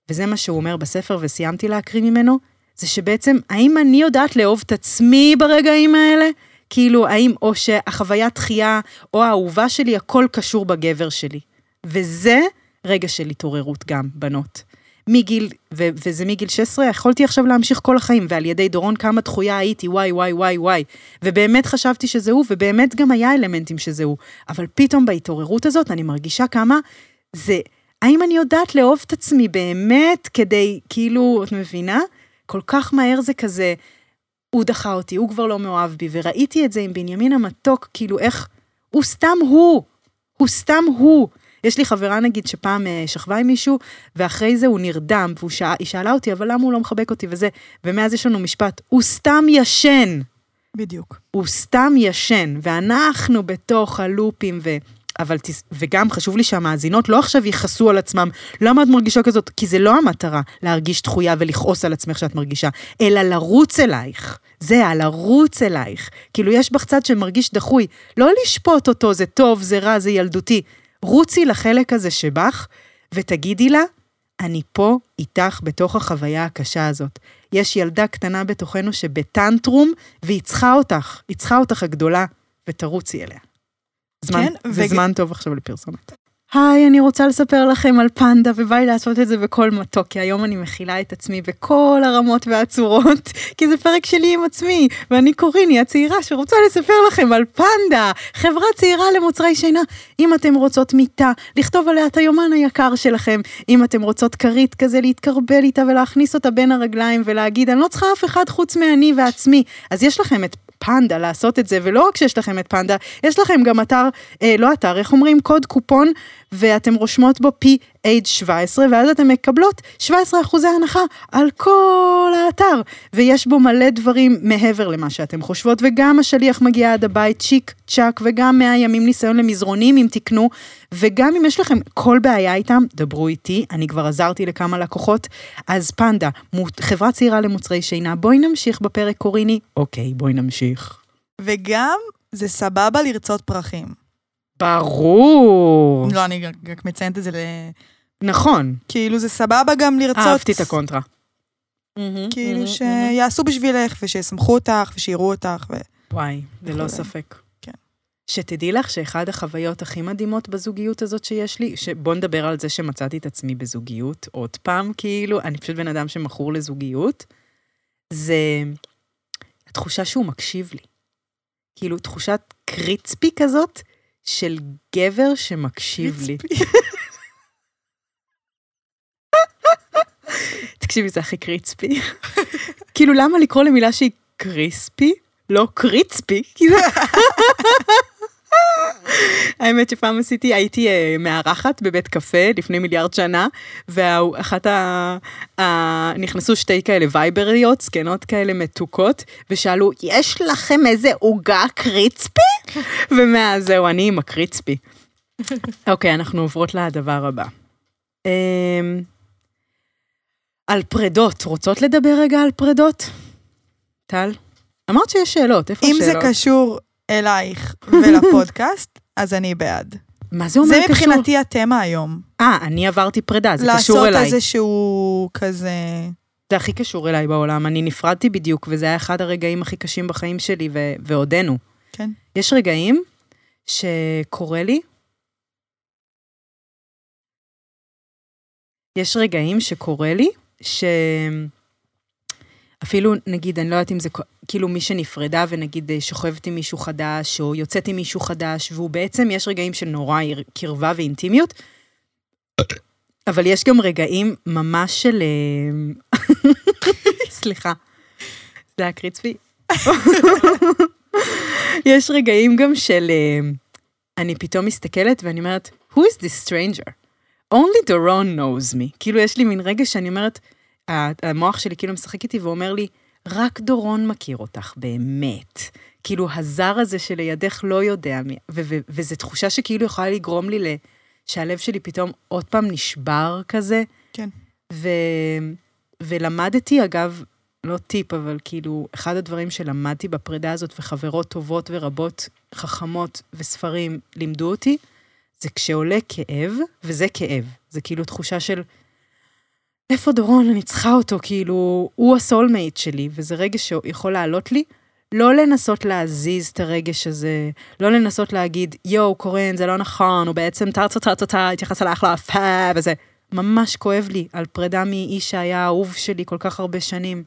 וזה מה שהוא אומר בספר וסיימתי להקריא ממנו, זה שבעצם, האם אני יודעת לאהוב את עצמי ברגעים האלה? כאילו, האם או שהחוויית דחייה או האהובה שלי, הכל קשור בגבר שלי. וזה רגע של התעוררות גם, בנות. מגיל, ו- וזה מגיל 16, יכולתי עכשיו להמשיך כל החיים, ועל ידי דורון כמה דחויה הייתי, וואי, וואי, וואי, וואי. ובאמת חשבתי שזה הוא, ובאמת גם היה אלמנטים שזה הוא. אבל פתאום בהתעוררות הזאת אני מרגישה כמה זה, האם אני יודעת לאהוב את עצמי באמת כדי, כאילו, את מבינה? כל כך מהר זה כזה, הוא דחה אותי, הוא כבר לא מאוהב בי, וראיתי את זה עם בנימין המתוק, כאילו איך, הוא סתם הוא, הוא סתם הוא. יש לי חברה נגיד שפעם אה, שכבה עם מישהו, ואחרי זה הוא נרדם, והיא שאל, שאלה אותי, אבל למה הוא לא מחבק אותי וזה, ומאז יש לנו משפט, הוא סתם ישן. בדיוק. הוא סתם ישן, ואנחנו בתוך הלופים, ו... אבל תס... וגם חשוב לי שהמאזינות לא עכשיו יכעסו על עצמם, למה את מרגישה כזאת? כי זה לא המטרה להרגיש דחויה ולכעוס על עצמך שאת מרגישה, אלא לרוץ אלייך. זה הלרוץ אלייך. כאילו יש בך צד שמרגיש דחוי, לא לשפוט אותו, זה טוב, זה רע, זה ילדותי. רוצי לחלק הזה שבך, ותגידי לה, אני פה איתך בתוך החוויה הקשה הזאת. יש ילדה קטנה בתוכנו שבטנטרום, והיא צריכה אותך, היא צריכה אותך הגדולה, ותרוצי אליה. זמן, כן, זה וג- זמן טוב עכשיו לפרסומת. היי, אני רוצה לספר לכם על פנדה, ובא לי לעשות את זה בקול מתוק, כי היום אני מכילה את עצמי בכל הרמות והצורות, כי זה פרק שלי עם עצמי, ואני קוריני הצעירה שרוצה לספר לכם על פנדה, חברה צעירה למוצרי שינה. אם אתם רוצות מיטה, לכתוב עליה את היומן היקר שלכם, אם אתם רוצות כרית כזה להתקרבל איתה ולהכניס אותה בין הרגליים ולהגיד, אני לא צריכה אף אחד חוץ מאני ועצמי, אז יש לכם את פנדה לעשות את זה, ולא רק שיש לכם את פנדה, יש לכם גם אתר, אה, לא אתר, איך אומרים? קוד קופון, ואתם רושמות בו PH17, ואז אתם מקבלות 17% הנחה על כל האתר, ויש בו מלא דברים מעבר למה שאתם חושבות, וגם השליח מגיע עד הבית צ'יק צ'אק, וגם 100 ימים ניסיון למזרונים אם תקנו, וגם אם יש לכם כל בעיה איתם, דברו איתי, אני כבר עזרתי לכמה לקוחות, אז פנדה, חברה צעירה למוצרי שינה, בואי נמשיך בפרק קוריני, אוקיי, בואי נמשיך. וגם זה סבבה לרצות פרחים. ברור. לא, אני רק מציינת את זה ל... נכון. כאילו זה סבבה גם לרצות... אהבתי את הקונטרה. כאילו שיעשו בשבילך, ושישמחו אותך, ושיראו אותך, ו... וואי, ללא ספק. כן. שתדעי לך שאחד החוויות הכי מדהימות בזוגיות הזאת שיש לי, שבוא נדבר על זה שמצאתי את עצמי בזוגיות, עוד פעם, כאילו, אני פשוט בן אדם שמכור לזוגיות, זה התחושה שהוא מקשיב לי. כאילו, תחושת קריצפי כזאת, של גבר שמקשיב לי. תקשיבי, זה הכי קריצפי. כאילו, למה לקרוא למילה שהיא קריספי? לא קריצפי, כי זה... האמת שפעם עשיתי, הייתי uh, מארחת בבית קפה לפני מיליארד שנה, ואחת ה... ה... נכנסו שתי כאלה וייבריות, זקנות כאלה מתוקות, ושאלו, יש לכם איזה עוגה קריצפי? ומאז זהו, אני עם הקריצפי. אוקיי, אנחנו עוברות לדבר הבא. Um, על פרדות, רוצות לדבר רגע על פרדות? טל? אמרת שיש שאלות, איפה אם השאלות? זה קשור אלייך ולפודקאסט, אז אני בעד. מה זה אומר זה קשור? מבחינתי התמה היום. אה, אני עברתי פרידה, זה קשור לעשות אליי. איזשהו כזה... זה הכי קשור אליי בעולם, אני נפרדתי בדיוק, וזה היה אחד הרגעים הכי קשים בחיים שלי, ו- ועודנו. כן. יש יש רגעים שקורה לי, יש רגעים שקורה לי, שאפילו, נגיד, אני לא יודעת אם זה, כאילו מי שנפרדה ונגיד אה, שוכבת עם מישהו חדש, או יוצאת עם מישהו חדש, והוא בעצם, יש רגעים של נורא קרבה ואינטימיות, אבל יש גם רגעים ממש של... אה, סליחה, זה היה קריצפי. יש רגעים גם של... אה, אני פתאום מסתכלת ואני אומרת, who is this stranger? only Doron knows me. כאילו, יש לי מין רגע שאני אומרת, המוח שלי כאילו משחק איתי ואומר לי, רק דורון מכיר אותך, באמת. כאילו, הזר הזה שלידך לא יודע מי, וזו תחושה שכאילו יכולה לגרום לי ל... שהלב שלי פתאום עוד פעם נשבר כזה. כן. ו... ולמדתי, אגב, לא טיפ, אבל כאילו, אחד הדברים שלמדתי בפרידה הזאת, וחברות טובות ורבות, חכמות וספרים לימדו אותי, זה כשעולה כאב, וזה כאב. זה כאילו תחושה של, איפה דורון? אני צריכה אותו, כאילו, הוא הסולמייט שלי, וזה רגש שיכול לעלות לי. לא לנסות להזיז את הרגש הזה, לא לנסות להגיד, יואו, קורן, זה לא נכון, הוא בעצם טה טה טה התייחס אלייך לאפה, וזה. ממש כואב לי על פרידה מאיש שהיה אהוב שלי כל כך הרבה שנים,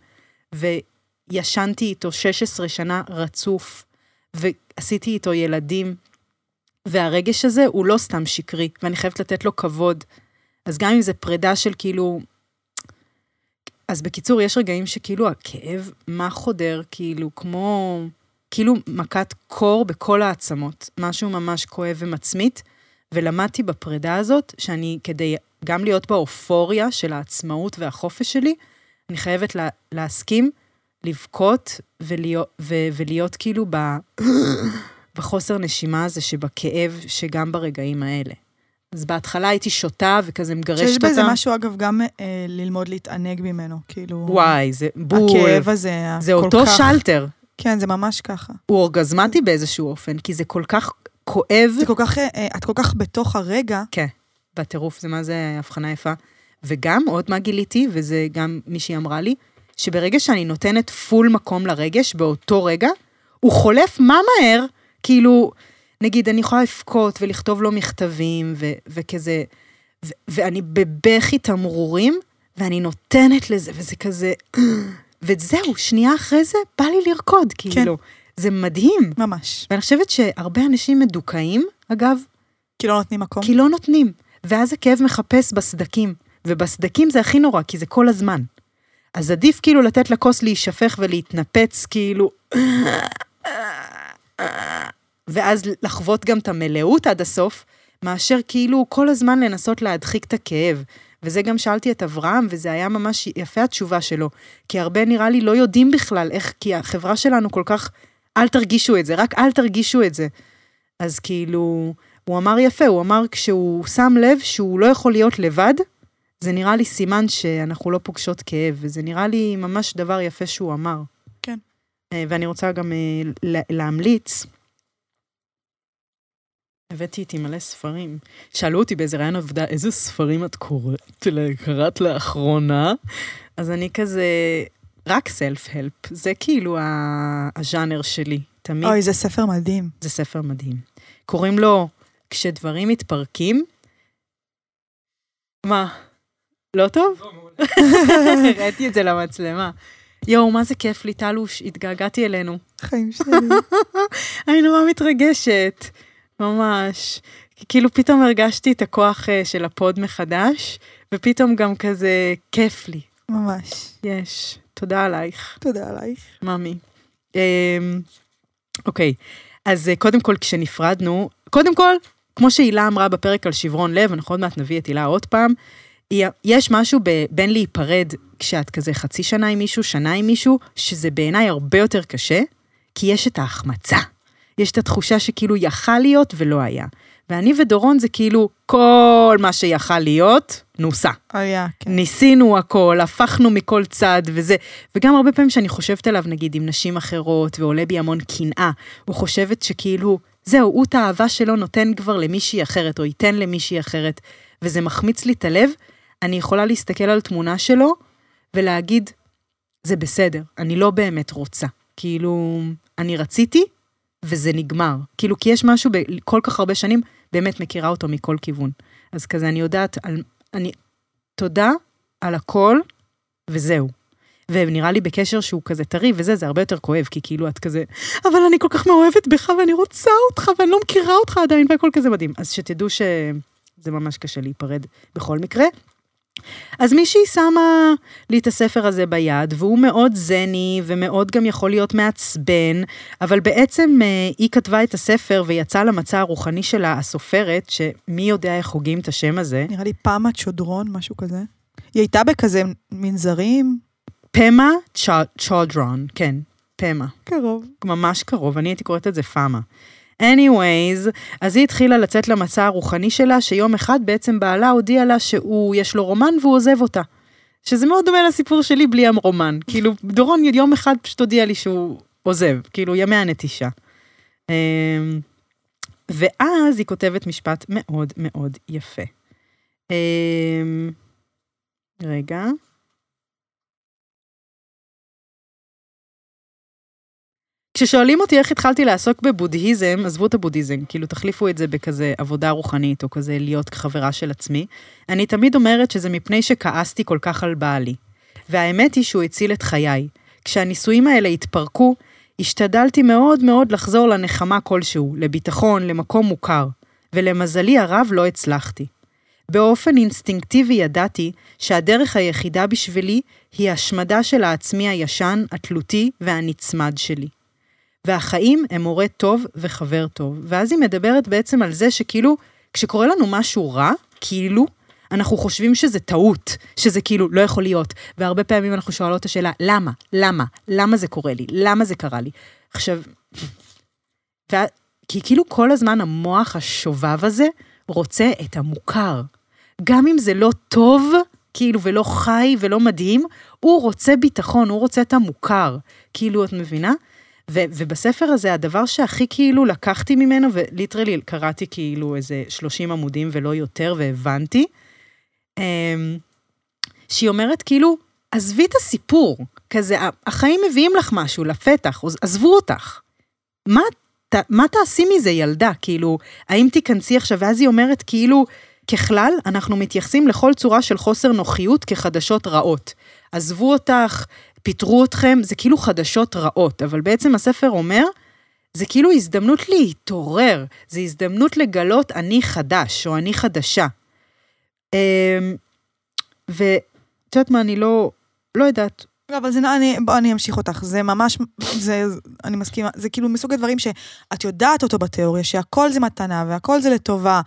וישנתי איתו 16 שנה רצוף, ועשיתי איתו ילדים, והרגש הזה הוא לא סתם שקרי, ואני חייבת לתת לו כבוד. אז גם אם זה פרידה של כאילו... אז בקיצור, יש רגעים שכאילו הכאב, מה חודר, כאילו, כמו... כאילו מכת קור בכל העצמות, משהו ממש כואב ומצמית, ולמדתי בפרידה הזאת, שאני, כדי גם להיות באופוריה של העצמאות והחופש שלי, אני חייבת לה, להסכים, לבכות ולהיות, ולהיות כאילו ב, בחוסר נשימה הזה שבכאב, שגם ברגעים האלה. אז בהתחלה הייתי שותה וכזה מגרשת אותה. שיש בזה משהו, אגב, גם אה, ללמוד להתענג ממנו, כאילו... וואי, זה בול. הכאב הזה, זה אותו כך... שלטר. כן, זה ממש ככה. הוא אורגזמטי באיזשהו אופן, כי זה כל כך כואב. זה כל כך, אה, את כל כך בתוך הרגע. כן, בטירוף, זה מה זה הבחנה יפה. וגם, עוד מה גיליתי, וזה גם מישהי אמרה לי, שברגע שאני נותנת פול מקום לרגש, באותו רגע, הוא חולף מה מהר, כאילו, נגיד, אני יכולה לבכות ולכתוב לו מכתבים, ו- וכזה, ו- ואני בבכי תמרורים, ואני נותנת לזה, וזה כזה... וזהו, שנייה אחרי זה, בא לי לרקוד, כאילו. זה מדהים. ממש. ואני חושבת שהרבה אנשים מדוכאים, אגב, כי לא נותנים מקום. כי לא נותנים. ואז הכאב מחפש בסדקים, ובסדקים זה הכי נורא, כי זה כל הזמן. אז עדיף כאילו לתת לכוס להישפך ולהתנפץ, כאילו... ואז לחוות גם את המלאות עד הסוף, מאשר כאילו כל הזמן לנסות להדחיק את הכאב. וזה גם שאלתי את אברהם, וזה היה ממש יפה התשובה שלו. כי הרבה נראה לי לא יודעים בכלל איך, כי החברה שלנו כל כך, אל תרגישו את זה, רק אל תרגישו את זה. אז כאילו, הוא אמר יפה, הוא אמר כשהוא שם לב שהוא לא יכול להיות לבד, זה נראה לי סימן שאנחנו לא פוגשות כאב, וזה נראה לי ממש דבר יפה שהוא אמר. כן. אה, ואני רוצה גם אה, לה- להמליץ. הבאתי איתי מלא ספרים. שאלו אותי באיזה רעיון עבודה, איזה ספרים את קוראת, קראת לאחרונה? אז אני כזה, רק סלף-הלפ. זה כאילו ה- הז'אנר שלי. תמיד אוי, זה ספר מדהים. זה ספר מדהים. קוראים לו כשדברים מתפרקים. מה? לא טוב? הראיתי את זה למצלמה. יואו, מה זה כיף לי, טלוש, התגעגעתי אלינו. חיים שלי. אני נורא מתרגשת, ממש. כאילו פתאום הרגשתי את הכוח אה, של הפוד מחדש, ופתאום גם כזה כיף לי. ממש. יש. תודה עלייך. תודה עלייך. ממי. אמ, אוקיי, אז אה, קודם כל כשנפרדנו, קודם כל, כמו שהילה אמרה בפרק על שברון לב, אנחנו עוד מעט נביא את הילה עוד פעם, יש משהו בין להיפרד כשאת כזה חצי שנה עם מישהו, שנה עם מישהו, שזה בעיניי הרבה יותר קשה, כי יש את ההחמצה. יש את התחושה שכאילו יכל להיות ולא היה. ואני ודורון זה כאילו כל מה שיכל להיות, נוסה. היה, כן. ניסינו הכל, הפכנו מכל צד וזה, וגם הרבה פעמים שאני חושבת עליו, נגיד, עם נשים אחרות, ועולה בי המון קנאה, או חושבת שכאילו, זהו, הוא את האהבה שלו נותן כבר למישהי אחרת, או ייתן למישהי אחרת, וזה מחמיץ לי את הלב, אני יכולה להסתכל על תמונה שלו, ולהגיד, זה בסדר, אני לא באמת רוצה. כאילו, אני רציתי, וזה נגמר. כאילו, כי יש משהו בכל כך הרבה שנים, באמת מכירה אותו מכל כיוון. אז כזה, אני יודעת, על, אני, תודה על הכל, וזהו. ונראה לי בקשר שהוא כזה טרי וזה, זה הרבה יותר כואב, כי כאילו את כזה, אבל אני כל כך מאוהבת בך ואני רוצה אותך ואני לא מכירה אותך עדיין, והכל כזה מדהים. אז שתדעו שזה ממש קשה להיפרד בכל מקרה. אז מישהי שמה לי את הספר הזה ביד, והוא מאוד זני ומאוד גם יכול להיות מעצבן, אבל בעצם אה, היא כתבה את הספר ויצאה למצע הרוחני שלה, הסופרת, שמי יודע איך הוגים את השם הזה, נראה לי פמה צ'ודרון, משהו כזה. היא הייתה בכזה מנזרים. פמה צ'ודרון, כן, פמה. קרוב. ממש קרוב, אני הייתי קוראת את זה פאמה. Anyways, אז היא התחילה לצאת למצע הרוחני שלה, שיום אחד בעצם בעלה הודיע לה שהוא, יש לו רומן והוא עוזב אותה. שזה מאוד דומה לסיפור שלי בלי הרומן. כאילו, דורון יום אחד פשוט הודיע לי שהוא עוזב, כאילו, ימי הנטישה. אמ, ואז היא כותבת משפט מאוד מאוד יפה. אמ, רגע. כששואלים אותי איך התחלתי לעסוק בבודהיזם, עזבו את הבודהיזם, כאילו תחליפו את זה בכזה עבודה רוחנית, או כזה להיות חברה של עצמי. אני תמיד אומרת שזה מפני שכעסתי כל כך על בעלי. והאמת היא שהוא הציל את חיי. כשהנישואים האלה התפרקו, השתדלתי מאוד מאוד לחזור לנחמה כלשהו, לביטחון, למקום מוכר. ולמזלי הרב לא הצלחתי. באופן אינסטינקטיבי ידעתי שהדרך היחידה בשבילי היא השמדה של העצמי הישן, התלותי והנצמד שלי. והחיים הם מורה טוב וחבר טוב. ואז היא מדברת בעצם על זה שכאילו, כשקורה לנו משהו רע, כאילו, אנחנו חושבים שזה טעות, שזה כאילו לא יכול להיות. והרבה פעמים אנחנו שואלות את השאלה, למה? למה? למה זה קורה לי? למה זה קרה לי? עכשיו, ו... כי כאילו כל הזמן המוח השובב הזה רוצה את המוכר. גם אם זה לא טוב, כאילו, ולא חי ולא מדהים, הוא רוצה ביטחון, הוא רוצה את המוכר. כאילו, את מבינה? ו- ובספר הזה, הדבר שהכי כאילו לקחתי ממנו, וליטרלי קראתי כאילו איזה 30 עמודים ולא יותר, והבנתי, אמ, שהיא אומרת כאילו, עזבי את הסיפור, כזה, החיים מביאים לך משהו לפתח, עזבו אותך. מה, ת, מה תעשי מזה, ילדה? כאילו, האם תיכנסי עכשיו, ואז היא אומרת, כאילו, ככלל, אנחנו מתייחסים לכל צורה של חוסר נוחיות כחדשות רעות. עזבו אותך, פיטרו אתכם, זה כאילו חדשות רעות, אבל בעצם הספר אומר, זה כאילו הזדמנות להתעורר, זה הזדמנות לגלות אני חדש, או אני חדשה. אמ, ואת יודעת מה, אני לא, לא יודעת, אבל זה, אני, בוא, אני אמשיך אותך. זה ממש, זה, אני מסכימה, זה כאילו מסוג הדברים שאת יודעת אותו בתיאוריה, שהכל זה מתנה והכל זה לטובה,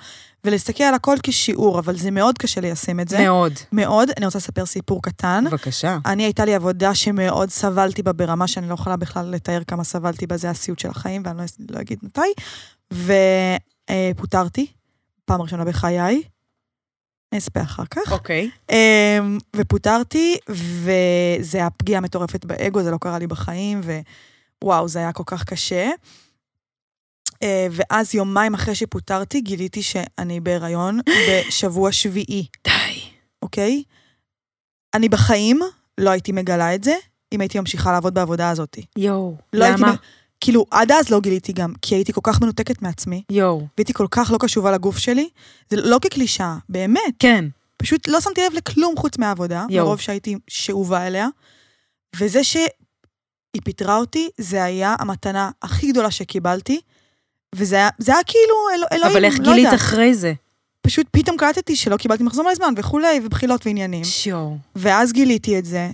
ולהסתכל על הכל כשיעור, אבל זה מאוד קשה ליישם את זה. מאוד. מאוד. אני רוצה לספר סיפור קטן. בבקשה. אני, הייתה לי עבודה שמאוד סבלתי בה ברמה שאני לא יכולה בכלל לתאר כמה סבלתי בה, זה הסיוט של החיים, ואני לא, לא אגיד מתי. ופוטרתי, פעם ראשונה בחיי. אני אספר אחר כך. אוקיי. אמ, ופוטרתי, וזה היה פגיעה מטורפת באגו, זה לא קרה לי בחיים, ווואו, זה היה כל כך קשה. אה, ואז יומיים אחרי שפוטרתי, גיליתי שאני בהיריון בשבוע שביעי, די. אוקיי? אני בחיים לא הייתי מגלה את זה, אם הייתי ממשיכה לעבוד בעבודה הזאת. יואו. לא הייתי למה? מ- כאילו, עד אז לא גיליתי גם, כי הייתי כל כך מנותקת מעצמי, יואו. והייתי כל כך לא קשובה לגוף שלי, זה לא כקלישאה, באמת. כן. פשוט לא שמתי לב לכלום חוץ מהעבודה, יואו. מרוב שהייתי שאובה אליה. וזה שהיא פיטרה אותי, זה היה המתנה הכי גדולה שקיבלתי, וזה היה, זה היה כאילו, אל, אלוהים, אבל איך לא גילית יודעת. אחרי זה? פשוט פתאום קלטתי שלא קיבלתי מחזור מלא זמן וכולי, ובחילות ועניינים. שיואו. ואז גיליתי את זה.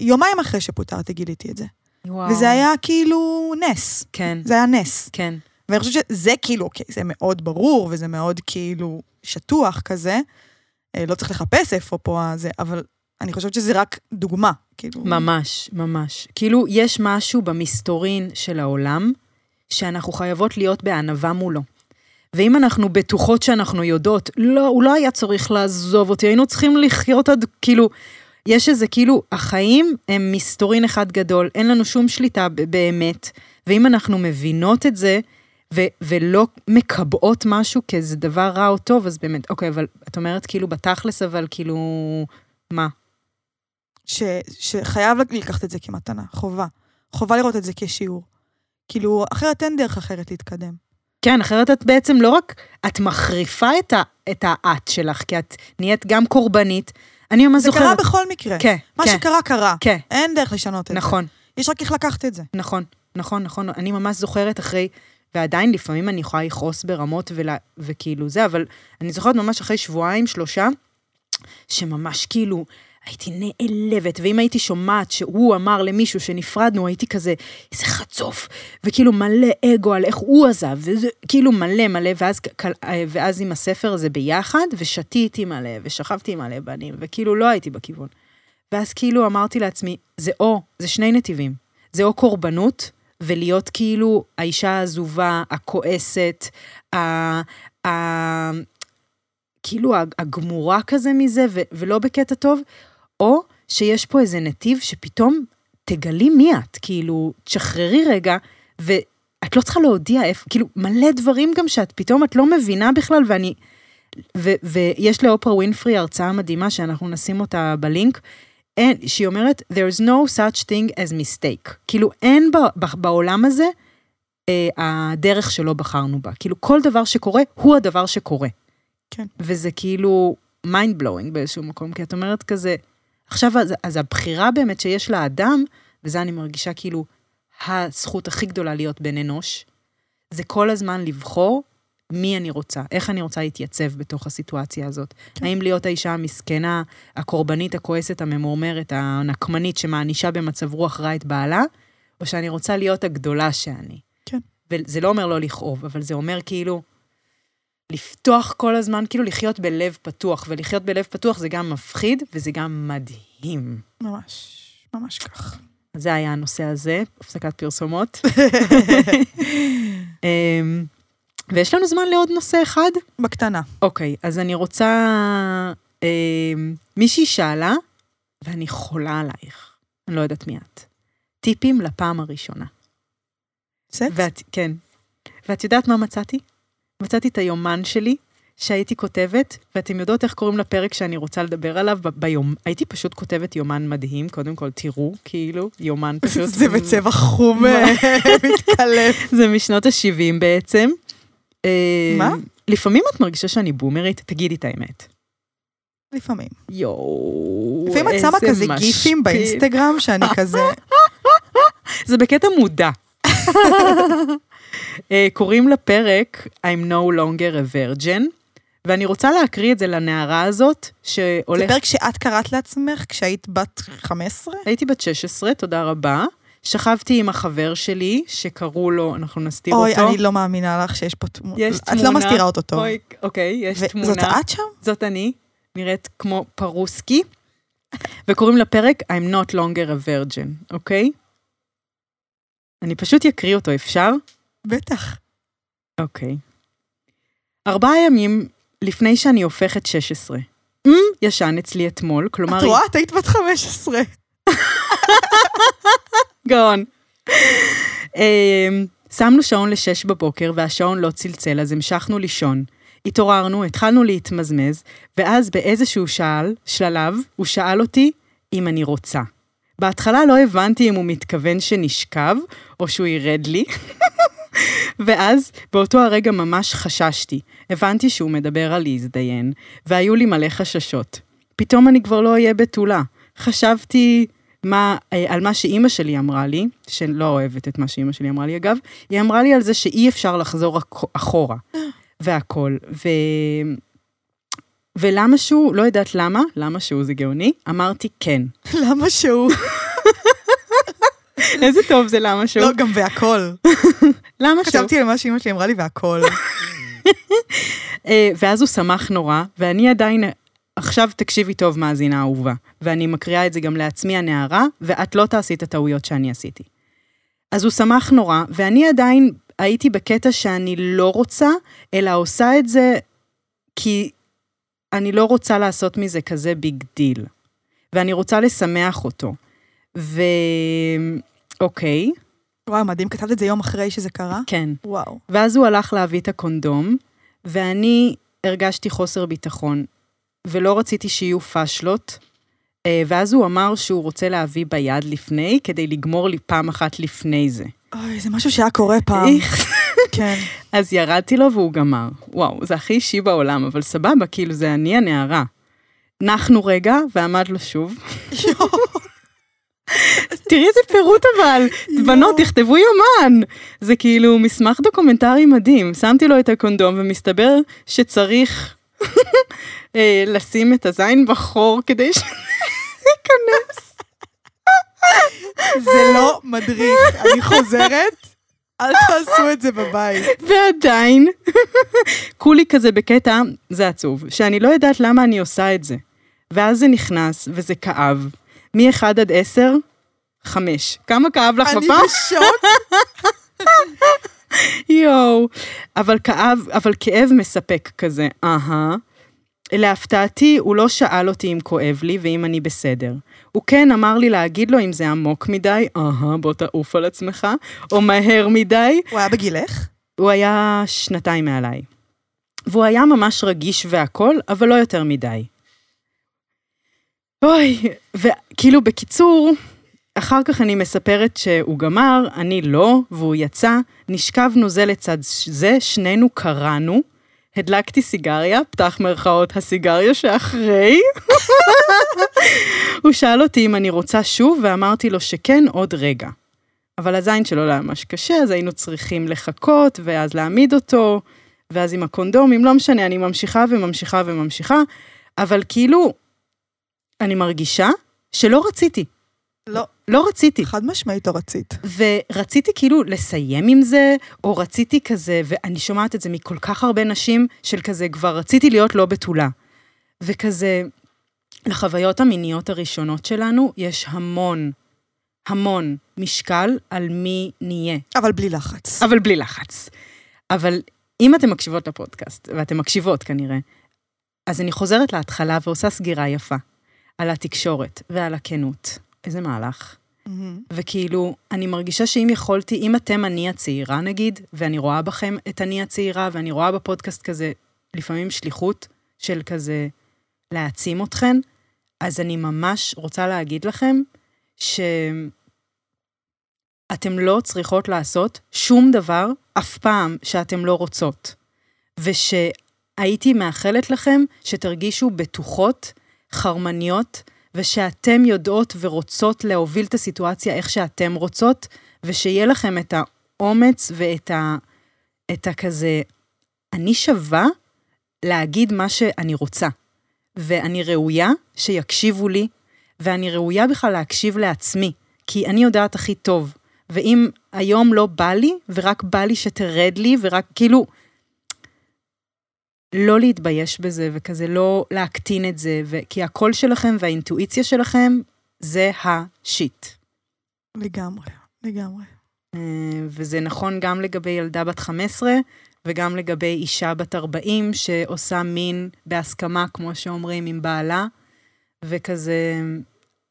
יומיים אחרי שפוטרתי גיליתי את זה. וואו. וזה היה כאילו נס. כן, זה היה נס. כן. ואני חושבת שזה כאילו, אוקיי, זה מאוד ברור, וזה מאוד כאילו שטוח כזה. אה, לא צריך לחפש איפה פה הזה, אבל אני חושבת שזה רק דוגמה, כאילו. ממש, ממש. כאילו, יש משהו במסתורין של העולם, שאנחנו חייבות להיות בענווה מולו. ואם אנחנו בטוחות שאנחנו יודעות, לא, הוא לא היה צריך לעזוב אותי, היינו צריכים לחיות עד, כאילו, יש איזה, כאילו, החיים הם מסתורין אחד גדול, אין לנו שום שליטה באמת, ואם אנחנו מבינות את זה, ו- ולא מקבעות משהו כאיזה דבר רע או טוב, אז באמת, אוקיי, אבל את אומרת כאילו בתכלס, אבל כאילו, מה? ש, שחייב לקחת את זה כמתנה, חובה. חובה לראות את זה כשיעור. כאילו, אחרת אין דרך אחרת להתקדם. כן, אחרת את בעצם לא רק, את מחריפה את, ה, את האט שלך, כי את נהיית גם קורבנית. אני ממש זה זוכרת... קרה בכל מקרה. כן, מה כן, שקרה, קרה. כן, אין דרך לשנות את זה. נכון, יש רק איך לקחת את זה. נכון, נכון, נכון. אני ממש זוכרת אחרי, ועדיין לפעמים אני יכולה לכעוס ברמות ולה, וכאילו זה, אבל אני זוכרת ממש אחרי שבועיים, שלושה, שממש כאילו הייתי נעלבת, ואם הייתי שומעת שהוא אמר למישהו שנפרדנו, הייתי כזה, איזה חצוף, וכאילו מלא אגו על איך הוא עזב, וזה כאילו מלא מלא, ואז, ואז עם הספר הזה ביחד, ושתיתי מלא, ושכבתי מלא בנים, וכאילו לא הייתי בכיוון. ואז כאילו אמרתי לעצמי, זה או, זה שני נתיבים, זה או קורבנות, ולהיות כאילו האישה העזובה, הכועסת, ה... ה... כאילו הגמורה כזה מזה, ו- ולא בקטע טוב, או שיש פה איזה נתיב שפתאום תגלי מי את, כאילו, תשחררי רגע, ואת לא צריכה להודיע איפה, כאילו, מלא דברים גם שאת פתאום, את לא מבינה בכלל, ואני... ו- ויש לאופרה ווינפרי הרצאה מדהימה, שאנחנו נשים אותה בלינק, אין, שהיא אומרת, there's no such thing as mistake. כאילו, אין ב- ב- בעולם הזה אה, הדרך שלא בחרנו בה. כאילו, כל דבר שקורה, הוא הדבר שקורה. כן. וזה כאילו mind blowing באיזשהו מקום, כי את אומרת כזה, עכשיו, אז, אז הבחירה באמת שיש לאדם, וזה אני מרגישה כאילו הזכות הכי גדולה להיות בן אנוש, זה כל הזמן לבחור מי אני רוצה, איך אני רוצה להתייצב בתוך הסיטואציה הזאת. כן. האם להיות האישה המסכנה, הקורבנית, הכועסת, הממורמרת, הנקמנית, שמענישה במצב רוח רע את בעלה, או שאני רוצה להיות הגדולה שאני. כן. וזה לא אומר לא לכאוב, אבל זה אומר כאילו, לפתוח כל הזמן, כאילו לחיות בלב פתוח, ולחיות בלב פתוח זה גם מפחיד וזה גם מדהים. ממש, ממש כך. זה היה הנושא הזה, הפסקת פרסומות. אמ, ויש לנו זמן לעוד נושא אחד? בקטנה. אוקיי, אז אני רוצה... אמ, מישהי שאלה, ואני חולה עלייך, אני לא יודעת מי את. טיפים לפעם הראשונה. סקס? ואת, כן. ואת יודעת מה מצאתי? מצאתי את היומן שלי, שהייתי כותבת, ואתם יודעות איך קוראים לפרק שאני רוצה לדבר עליו ב- ביום... הייתי פשוט כותבת יומן מדהים, קודם כל, תראו, כאילו, יומן פשוט... זה בצבע חום אה, מתקלף. זה משנות ה-70 בעצם. אה, מה? לפעמים את מרגישה שאני בומרית? תגידי את האמת. לפעמים. יואו, לפעמים את שמה כזה משפיל. גיפים באינסטגרם שאני כזה... זה בקטע מודע. אה, קוראים לפרק I'm no longer a virgin, ואני רוצה להקריא את זה לנערה הזאת, זה שהולך... פרק שאת קראת לעצמך כשהיית בת 15? הייתי בת 16, תודה רבה. שכבתי עם החבר שלי, שקראו לו, אנחנו נסתיר אוי, אותו. אני לא מאמינה לך שיש פה תמונה. יש את תמונה. לא מסתירה אותו טוב. אוי, אוקיי, יש תמונה. וזאת את שם? זאת אני, נראית כמו פרוסקי, וקוראים לפרק I'm not longer a virgin, אוקיי? אני פשוט אקריא אותו, אפשר? בטח. אוקיי. ארבעה ימים לפני שאני הופכת 16. אמ, ישן אצלי אתמול, כלומר... את רואה? את היית בת 15. גאון. אמ, שמנו שעון לשש בבוקר והשעון לא צלצל, אז המשכנו לישון. התעוררנו, התחלנו להתמזמז, ואז באיזשהו שעל, שלב, הוא שאל אותי אם אני רוצה. בהתחלה לא הבנתי אם הוא מתכוון שנשכב, או שהוא ירד לי. ואז, באותו הרגע ממש חששתי. הבנתי שהוא מדבר על להזדיין, והיו לי מלא חששות. פתאום אני כבר לא אהיה בתולה. חשבתי מה, אה, על מה שאימא שלי אמרה לי, שלא אוהבת את מה שאימא שלי אמרה לי אגב, היא אמרה לי על זה שאי אפשר לחזור אח- אחורה, והכל. ו... ולמה שהוא, לא יודעת למה, למה שהוא זה גאוני, אמרתי כן. למה שהוא? איזה טוב זה למה שהוא. לא, גם והכל. למה שהוא. חשבתי על מה שאימא שלי אמרה לי והכל. אה, ואז הוא שמח נורא, ואני עדיין, עכשיו תקשיבי טוב, מאזינה אהובה, ואני מקריאה את זה גם לעצמי הנערה, ואת לא תעשי את הטעויות שאני עשיתי. אז הוא שמח נורא, ואני עדיין הייתי בקטע שאני לא רוצה, אלא עושה את זה כי אני לא רוצה לעשות מזה כזה big deal. ואני רוצה לשמח אותו. ו... אוקיי, וואו, מדהים, כתבת את זה יום אחרי שזה קרה? כן. וואו. ואז הוא הלך להביא את הקונדום, ואני הרגשתי חוסר ביטחון, ולא רציתי שיהיו פאשלות. אה, ואז הוא אמר שהוא רוצה להביא ביד לפני, כדי לגמור לי פעם אחת לפני זה. אוי, זה משהו שהיה קורה פעם. איך? כן. אז ירדתי לו והוא גמר. וואו, זה הכי אישי בעולם, אבל סבבה, כאילו זה אני הנערה. נחנו רגע, ועמד לו שוב. תראי איזה פירוט אבל, בנות, תכתבו יומן. זה כאילו מסמך דוקומנטרי מדהים. שמתי לו את הקונדום, ומסתבר שצריך אה, לשים את הזין בחור כדי ש... ייכנס. זה לא מדריך. אני חוזרת, אל תעשו את זה בבית. ועדיין, כולי כזה בקטע, זה עצוב, שאני לא יודעת למה אני עושה את זה. ואז זה נכנס, וזה כאב. מ-1 עד 10, 5. כמה כאב לך אני בפעם? בשוק. יואו. אבל כאב, אבל כאב מספק כזה, אהה. להפתעתי, הוא לא שאל אותי אם כואב לי ואם אני בסדר. הוא כן אמר לי להגיד לו אם זה עמוק מדי, אהה, בוא תעוף על עצמך, או מהר מדי, הוא היה בגילך? הוא היה שנתיים מעליי. והוא היה ממש רגיש והכול, אבל לא יותר מדי. אוי, וכאילו בקיצור, אחר כך אני מספרת שהוא גמר, אני לא, והוא יצא, נשכבנו זה לצד זה, שנינו קראנו, הדלקתי סיגריה, פתח מרכאות הסיגריה שאחרי. הוא שאל אותי אם אני רוצה שוב, ואמרתי לו שכן עוד רגע. אבל הזין שלו לא היה ממש קשה, אז היינו צריכים לחכות, ואז להעמיד אותו, ואז עם הקונדומים, לא משנה, אני ממשיכה וממשיכה וממשיכה, אבל כאילו, אני מרגישה שלא רציתי. לא. לא רציתי. חד משמעית לא רצית. ורציתי כאילו לסיים עם זה, או רציתי כזה, ואני שומעת את זה מכל כך הרבה נשים, של כזה, כבר רציתי להיות לא בתולה. וכזה, לחוויות המיניות הראשונות שלנו, יש המון, המון משקל על מי נהיה. אבל בלי לחץ. אבל בלי לחץ. אבל אם אתן מקשיבות לפודקאסט, ואתן מקשיבות כנראה, אז אני חוזרת להתחלה ועושה סגירה יפה. על התקשורת ועל הכנות. איזה מהלך. מהמם. וכאילו, אני מרגישה שאם יכולתי, אם אתם אני הצעירה נגיד, ואני רואה בכם את אני הצעירה, ואני רואה בפודקאסט כזה לפעמים שליחות של כזה להעצים אתכן, אז אני ממש רוצה להגיד לכם שאתם לא צריכות לעשות שום דבר אף פעם שאתם לא רוצות. ושהייתי מאחלת לכם שתרגישו בטוחות, חרמניות, ושאתם יודעות ורוצות להוביל את הסיטואציה איך שאתם רוצות, ושיהיה לכם את האומץ ואת ה... את הכזה, אני שווה להגיד מה שאני רוצה. ואני ראויה שיקשיבו לי, ואני ראויה בכלל להקשיב לעצמי, כי אני יודעת הכי טוב. ואם היום לא בא לי, ורק בא לי שתרד לי, ורק כאילו, לא להתבייש בזה, וכזה לא להקטין את זה, ו... כי הקול שלכם והאינטואיציה שלכם זה השיט. לגמרי, לגמרי. אה, וזה נכון גם לגבי ילדה בת 15, וגם לגבי אישה בת 40 שעושה מין בהסכמה, כמו שאומרים, עם בעלה, וכזה,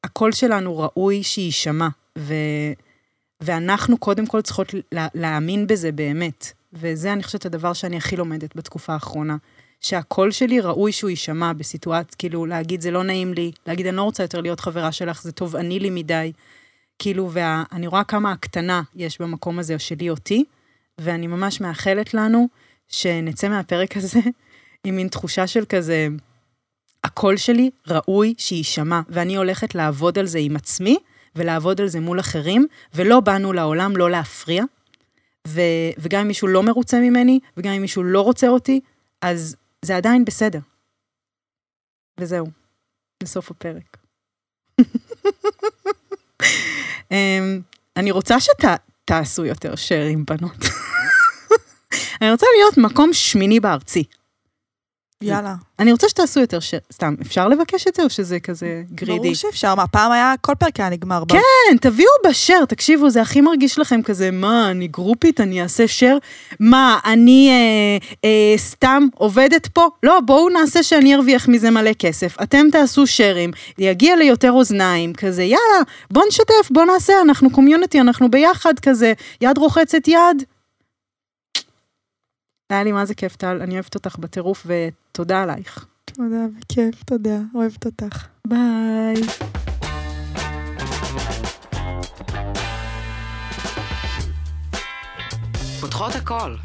הקול שלנו ראוי שיישמע, ו... ואנחנו קודם כל צריכות לה... להאמין בזה באמת. וזה, אני חושבת, הדבר שאני הכי לומדת בתקופה האחרונה. שהקול שלי ראוי שהוא יישמע בסיטואציה, כאילו, להגיד, זה לא נעים לי, להגיד, אני לא רוצה יותר להיות חברה שלך, זה תובעני לי מדי. כאילו, ואני רואה כמה הקטנה יש במקום הזה שלי אותי, ואני ממש מאחלת לנו שנצא מהפרק הזה עם מין תחושה של כזה, הקול שלי ראוי שיישמע, ואני הולכת לעבוד על זה עם עצמי, ולעבוד על זה מול אחרים, ולא באנו לעולם לא להפריע, ו, וגם אם מישהו לא מרוצה ממני, וגם אם מישהו לא רוצה אותי, אז זה עדיין בסדר. וזהו, לסוף הפרק. אמ, אני רוצה שתעשו יותר שרים, בנות. אני רוצה להיות מקום שמיני בארצי. יאללה. אני רוצה שתעשו יותר ש... סתם, אפשר לבקש את זה או שזה כזה גרידי? ברור שאפשר, מה, פעם היה, כל פרק היה נגמר. ב- כן, תביאו בשר, תקשיבו, זה הכי מרגיש לכם כזה, מה, אני גרופית, אני אעשה שר? מה, אני אה, אה, סתם עובדת פה? לא, בואו נעשה שאני ארוויח מזה מלא כסף. אתם תעשו שרים, יגיע ליותר אוזניים, כזה, יאללה, בוא נשתף, בוא נעשה, אנחנו קומיוניטי, אנחנו ביחד, כזה, יד רוחצת יד. היה לי מה זה כיף, טל, אני אוהבת אותך בטירוף, ותודה עלייך. תודה, בכיף, תודה, אוהבת אותך. ביי. פותחות הכל.